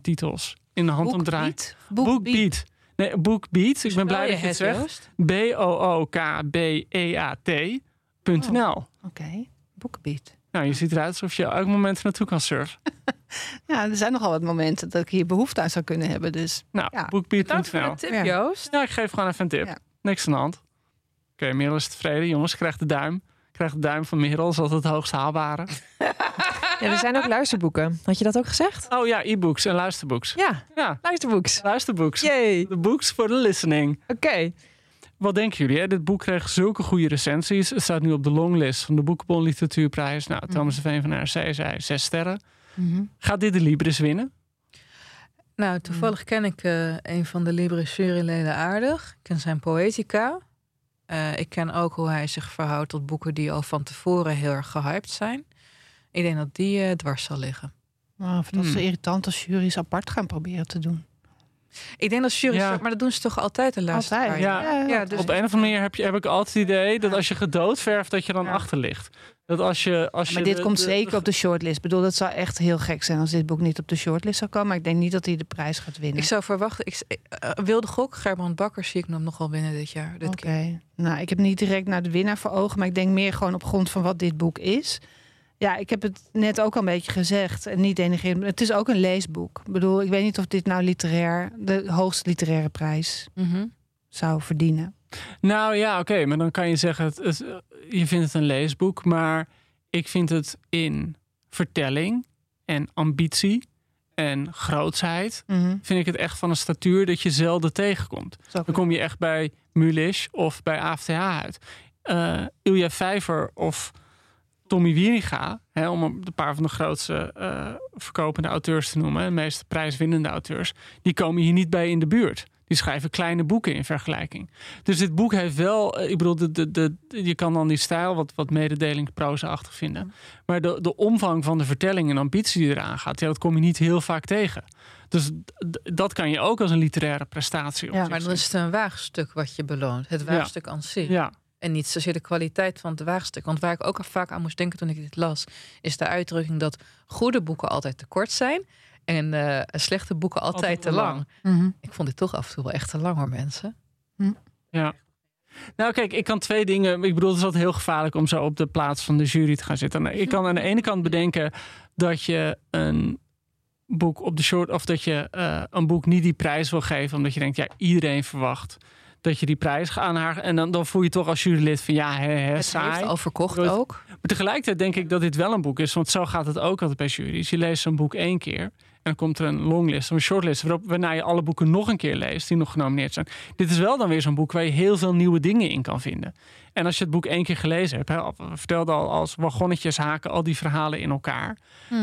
titels in de hand omdraaien. Boekbeat? BookBeat. Nee, BookBeat. Ik ben blij dat je het zegt. B-O-O-K-B-E-A-T.nl. Oké, Boekbeat. Nou, je ziet eruit alsof je elk moment naartoe kan surfen. <laughs> Ja, er zijn nogal wat momenten dat ik hier behoefte aan zou kunnen hebben. Dus Nou, Ja. Bedankt voor bookbeat.nl. de tip, Ja. Joost. Ja, ik geef gewoon even een tip. Ja. Niks aan de hand. Oké, Merel is tevreden. Jongens, krijgt de duim. Krijgt de duim van Merel. Dat is altijd het hoogst haalbare. <laughs> Ja, er zijn ook luisterboeken. Had je dat ook gezegd? Oh ja, e-books en luisterboeks. Ja, Ja, luisterboeks. luisterboeks. Yay. De books voor de listening. Oké. Wat denken jullie? Hè? Dit boek kreeg zulke goede recensies. Het staat nu op de longlist van de Boekenbon Literatuurprijs. Nou, Thomas de Veen van RC zei zes sterren. Gaat dit de Libris winnen? Nou, toevallig ken ik eh, een van de Libre juryleden aardig. Ik ken zijn poëtica. Eh, ik ken ook hoe hij zich verhoudt tot boeken die al van tevoren heel erg gehyped zijn. Ik denk dat die eh, dwars zal liggen. ik vind dat Hmm. zo irritant als jury's apart gaan proberen te doen. Ik denk dat jury's, Ja. maar dat doen ze toch altijd de laatste Altijd. paar Ja. dus Op een of andere manier heb, je, heb ik altijd het idee dat als je gedoodverft, dat je dan Ja. achter ligt. Dat als je, als je Maar dit de- komt de- zeker op de shortlist. Ik bedoel, dat zou echt heel gek zijn als dit boek niet op de shortlist zou komen. Maar ik denk niet dat hij de prijs gaat winnen. Ik zou verwachten, ik, eh, wilde gok, Gerbrand Bakker zie ik hem nogal winnen dit jaar. Dit Oké. Nou, ik heb niet direct naar de winnaar voor ogen. Maar ik denk meer gewoon op grond van wat dit boek is. Ja, ik heb het net ook al een beetje gezegd. En niet. Het is ook een leesboek. Ik bedoel, ik weet niet of dit nou literair... de hoogste literaire prijs Mhm. zou verdienen. Nou ja, oké, maar dan kan je zeggen, het, het- je vindt het een leesboek, maar ik vind het in vertelling en ambitie en grootsheid, Mhm. vind ik het echt van een statuur dat je zelden tegenkomt. Dan kom je echt bij Mulisch of bij AFTH uit. Eh Ilja Vijver of Tommy Wieringa, hè, om een paar van de grootste eh, verkopende auteurs te noemen, de meeste prijswinnende auteurs, die komen hier niet bij in de buurt. Die schrijven kleine boeken in vergelijking. Dus dit boek heeft wel, eh, ik bedoel, de, de, de, je kan dan die stijl wat, wat mededelingproza-achtig vinden. Maar de, de omvang van de vertelling en ambitie die eraan gaat, ja, dat kom je niet heel vaak tegen. Dus dat kan je ook als een literaire prestatie op Ja, Maar dan is het een waagstuk wat je beloont. Het waagstuk aan zich. Ja, En niet zozeer de kwaliteit van het waagstuk. Want waar ik ook al vaak aan moest denken toen ik dit las, is de uitdrukking dat goede boeken altijd te kort zijn. En eh, slechte boeken altijd, Altijd te lang. Mhm. Ik vond dit toch af en toe wel echt te lang hoor, mensen. ja. Nou, kijk, ik kan twee dingen. Ik bedoel, het is altijd heel gevaarlijk om zo op de plaats van de jury te gaan zitten. Nou, Ik kan aan de ene kant bedenken dat je een boek op de short. of dat je eh, een boek niet die prijs wil geven. omdat je denkt, ja, iedereen verwacht dat je die prijs gaat aan haar. En dan, dan voel je toch als jurylid van ja, hè, hè, Het saai. heeft al verkocht ook. Maar tegelijkertijd denk ik dat dit wel een boek is. Want zo gaat het ook altijd bij jury's. Je leest zo'n boek één keer. En dan komt er een longlist of een shortlist. Waarop, waarna je alle boeken nog een keer leest die nog genomineerd zijn. Dit is wel dan weer zo'n boek waar je heel veel nieuwe dingen in kan vinden. En als je het boek één keer gelezen hebt. Hè, we vertelden al als wagonnetjes haken al die verhalen in elkaar.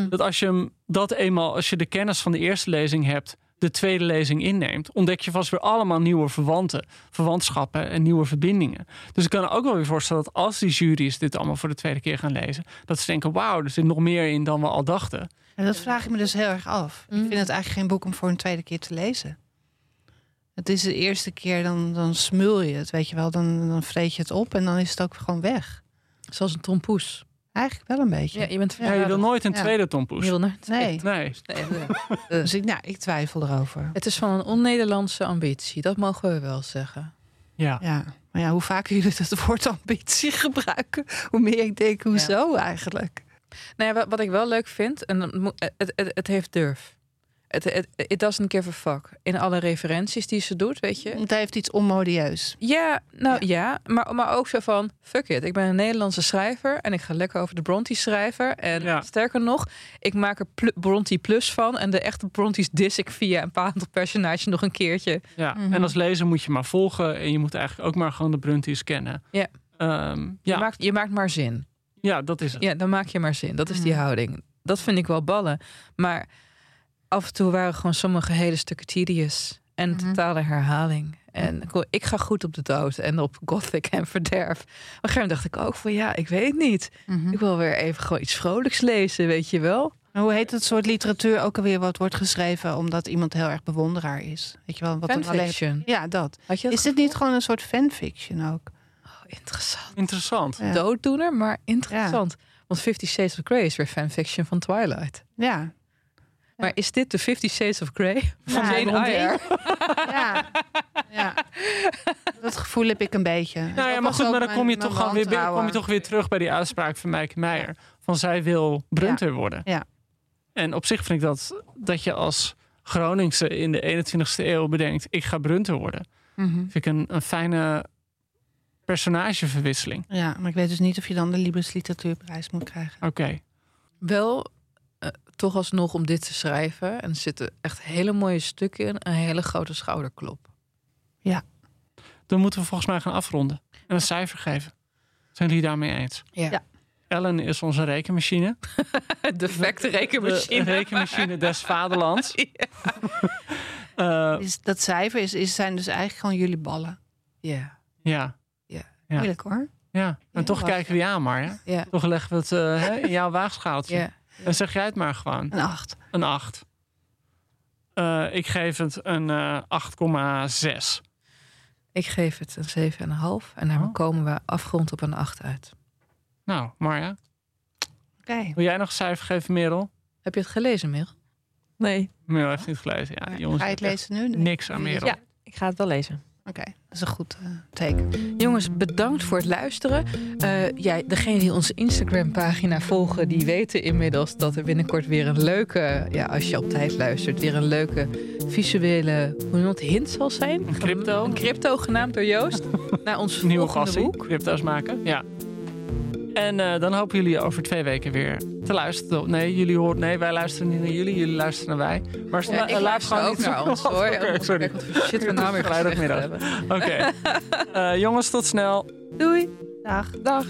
Dat als je hem dat eenmaal, als je de kennis van de eerste lezing hebt. De tweede lezing inneemt, ontdek je vast weer allemaal nieuwe verwanten, verwantschappen en nieuwe verbindingen. Dus ik kan me ook wel weer voorstellen dat als die jury's dit allemaal voor de tweede keer gaan lezen, dat ze denken: wauw, er zit nog meer in dan we al dachten. En dat vraag ik me dus heel erg af. Ik vind het eigenlijk geen boek om voor een tweede keer te lezen. Het is de eerste keer, dan, dan smul je het, weet je wel. Dan, dan vreet je het op en dan is het ook gewoon weg. Zoals een trompoes. Eigenlijk wel een beetje. Ja, je bent Ja, je wil nooit een Ja. tweede tompoes. Je wil nooit- Nee. Nee. <laughs> Nee, nee. Dus ik, nou, ik twijfel erover. Het is van een on-Nederlandse ambitie. Dat mogen we wel zeggen. Ja. Ja, maar ja, hoe vaker jullie het woord ambitie <laughs> gebruiken, hoe meer ik denk, hoezo eigenlijk? Nou ja, wat, wat ik wel leuk vind, en moet- het, het, het heeft durf. Het, het, it doesn't give a fuck. In alle referenties die ze doet, weet je. Het heeft iets onmodieus. Ja, nou ja, maar, maar ook zo van, fuck it. Ik ben een Nederlandse schrijver en ik ga lekker over de Bronte schrijven. En Ja. sterker nog, ik maak er pl- Bronte plus van. En de echte Brontes dis ik via een paar personage nog een keertje. ja. Mhm. En als lezer moet je maar volgen en je moet eigenlijk ook maar gewoon de Brunties kennen. Ja. Ehm, Je, ja. maakt, je maakt maar zin. ja, dat is het. Ja, dan maak je maar zin. Dat is die Mhm. houding. Dat vind ik wel ballen. Maar af en toe waren gewoon sommige hele stukken tedious. En Mhm. totale herhaling. En ik- ik ga goed op de dood en op gothic en verderf. Op een gegeven moment dacht ik ook van ja, ik weet niet. Mhm. Ik wil weer even gewoon iets vrolijks lezen, weet je wel. Hoe heet het soort literatuur ook alweer wat wordt geschreven omdat iemand heel erg bewonderaar is? Weet je wel, wat dan alleen. Fanfiction. Ja, dat. Had je dat Is dit niet gewoon een soort fanfiction ook? Oh, interessant. Interessant. Ja. Dooddoener, maar interessant. Want Fifty Shades of Grey is weer fanfiction van Twilight. Ja. Maar is dit de Fifty Shades of Grey van Ja, Jane Eyre? <laughs> ja. ja. Dat gevoel heb ik een beetje. Nou ja, maar goed, maar dan kom je, toch gewoon weer, kom je toch weer terug bij die uitspraak van Mijke Meijer. Van zij wil Brunter worden. Ja. En op zich vind ik dat, dat je als Groningse in de 21ste eeuw bedenkt... ik ga Brunter worden. Mhm. Vind ik een, een fijne personageverwisseling. Ja, maar ik weet dus niet of je dan de Libris Literatuurprijs moet krijgen. Oké. Wel, toch alsnog om dit te schrijven. En er zitten echt hele mooie stukken in. Een hele grote schouderklop. Dan moeten we volgens mij gaan afronden. En een cijfer geven. Zijn jullie daarmee eens? Ja. Ja. Ellen is onze rekenmachine. Defecte <laughs> De rekenmachine. rekenmachine des vaderlands. <laughs> Eh, Is, dat cijfer is, is, zijn dus eigenlijk gewoon jullie ballen. Ja. ja, Ja. Moeilijk hoor. ja. En Ja, toch kijken we je aan maar. Hè? Ja. Toch leggen we het eh, hè, in jouw waagschaaltje. Ja. Dan zeg jij het maar gewoon. Een acht. Een 8. Eh, ik geef het een eh 8,6. Ik geef het een 7,5. En dan Oh. komen we afgerond op een 8 uit. Nou, Marja. Oké. Wil jij nog een cijfer geven, Merel? Heb je het gelezen, Merel? Nee, Merel heeft niet gelezen. Ja, jongens, Ga je het lezen nu? Niks aan Merel. Ja. ik ga het wel lezen. Oké, dat is een goed eh, teken. Jongens, bedankt voor het luisteren. Eh ja, degene die onze Instagram-pagina volgen, die weten inmiddels dat er binnenkort weer een leuke, ja, als je op tijd luistert, weer een leuke visuele, hoe noemt het, hint zal zijn. Een crypto. Een crypto genaamd door Joost. <laughs> naar ons Nieuwe boek. Crypto's maken. Ja. En eh, dan hopen jullie over twee weken weer te luisteren. Nee, jullie horen, nee, wij luisteren niet naar jullie. Jullie luisteren naar wij. Maar Ja, eh, ik laat luister gewoon ook niet naar ons hoor. <laughs> Sorry. Wat shit we nou weer Vrijdagmiddag. hebben. Oké. <laughs> Eh, jongens, tot snel. Doei. Dag. Dag.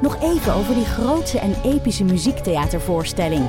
Nog even over die grootse en epische muziektheatervoorstelling.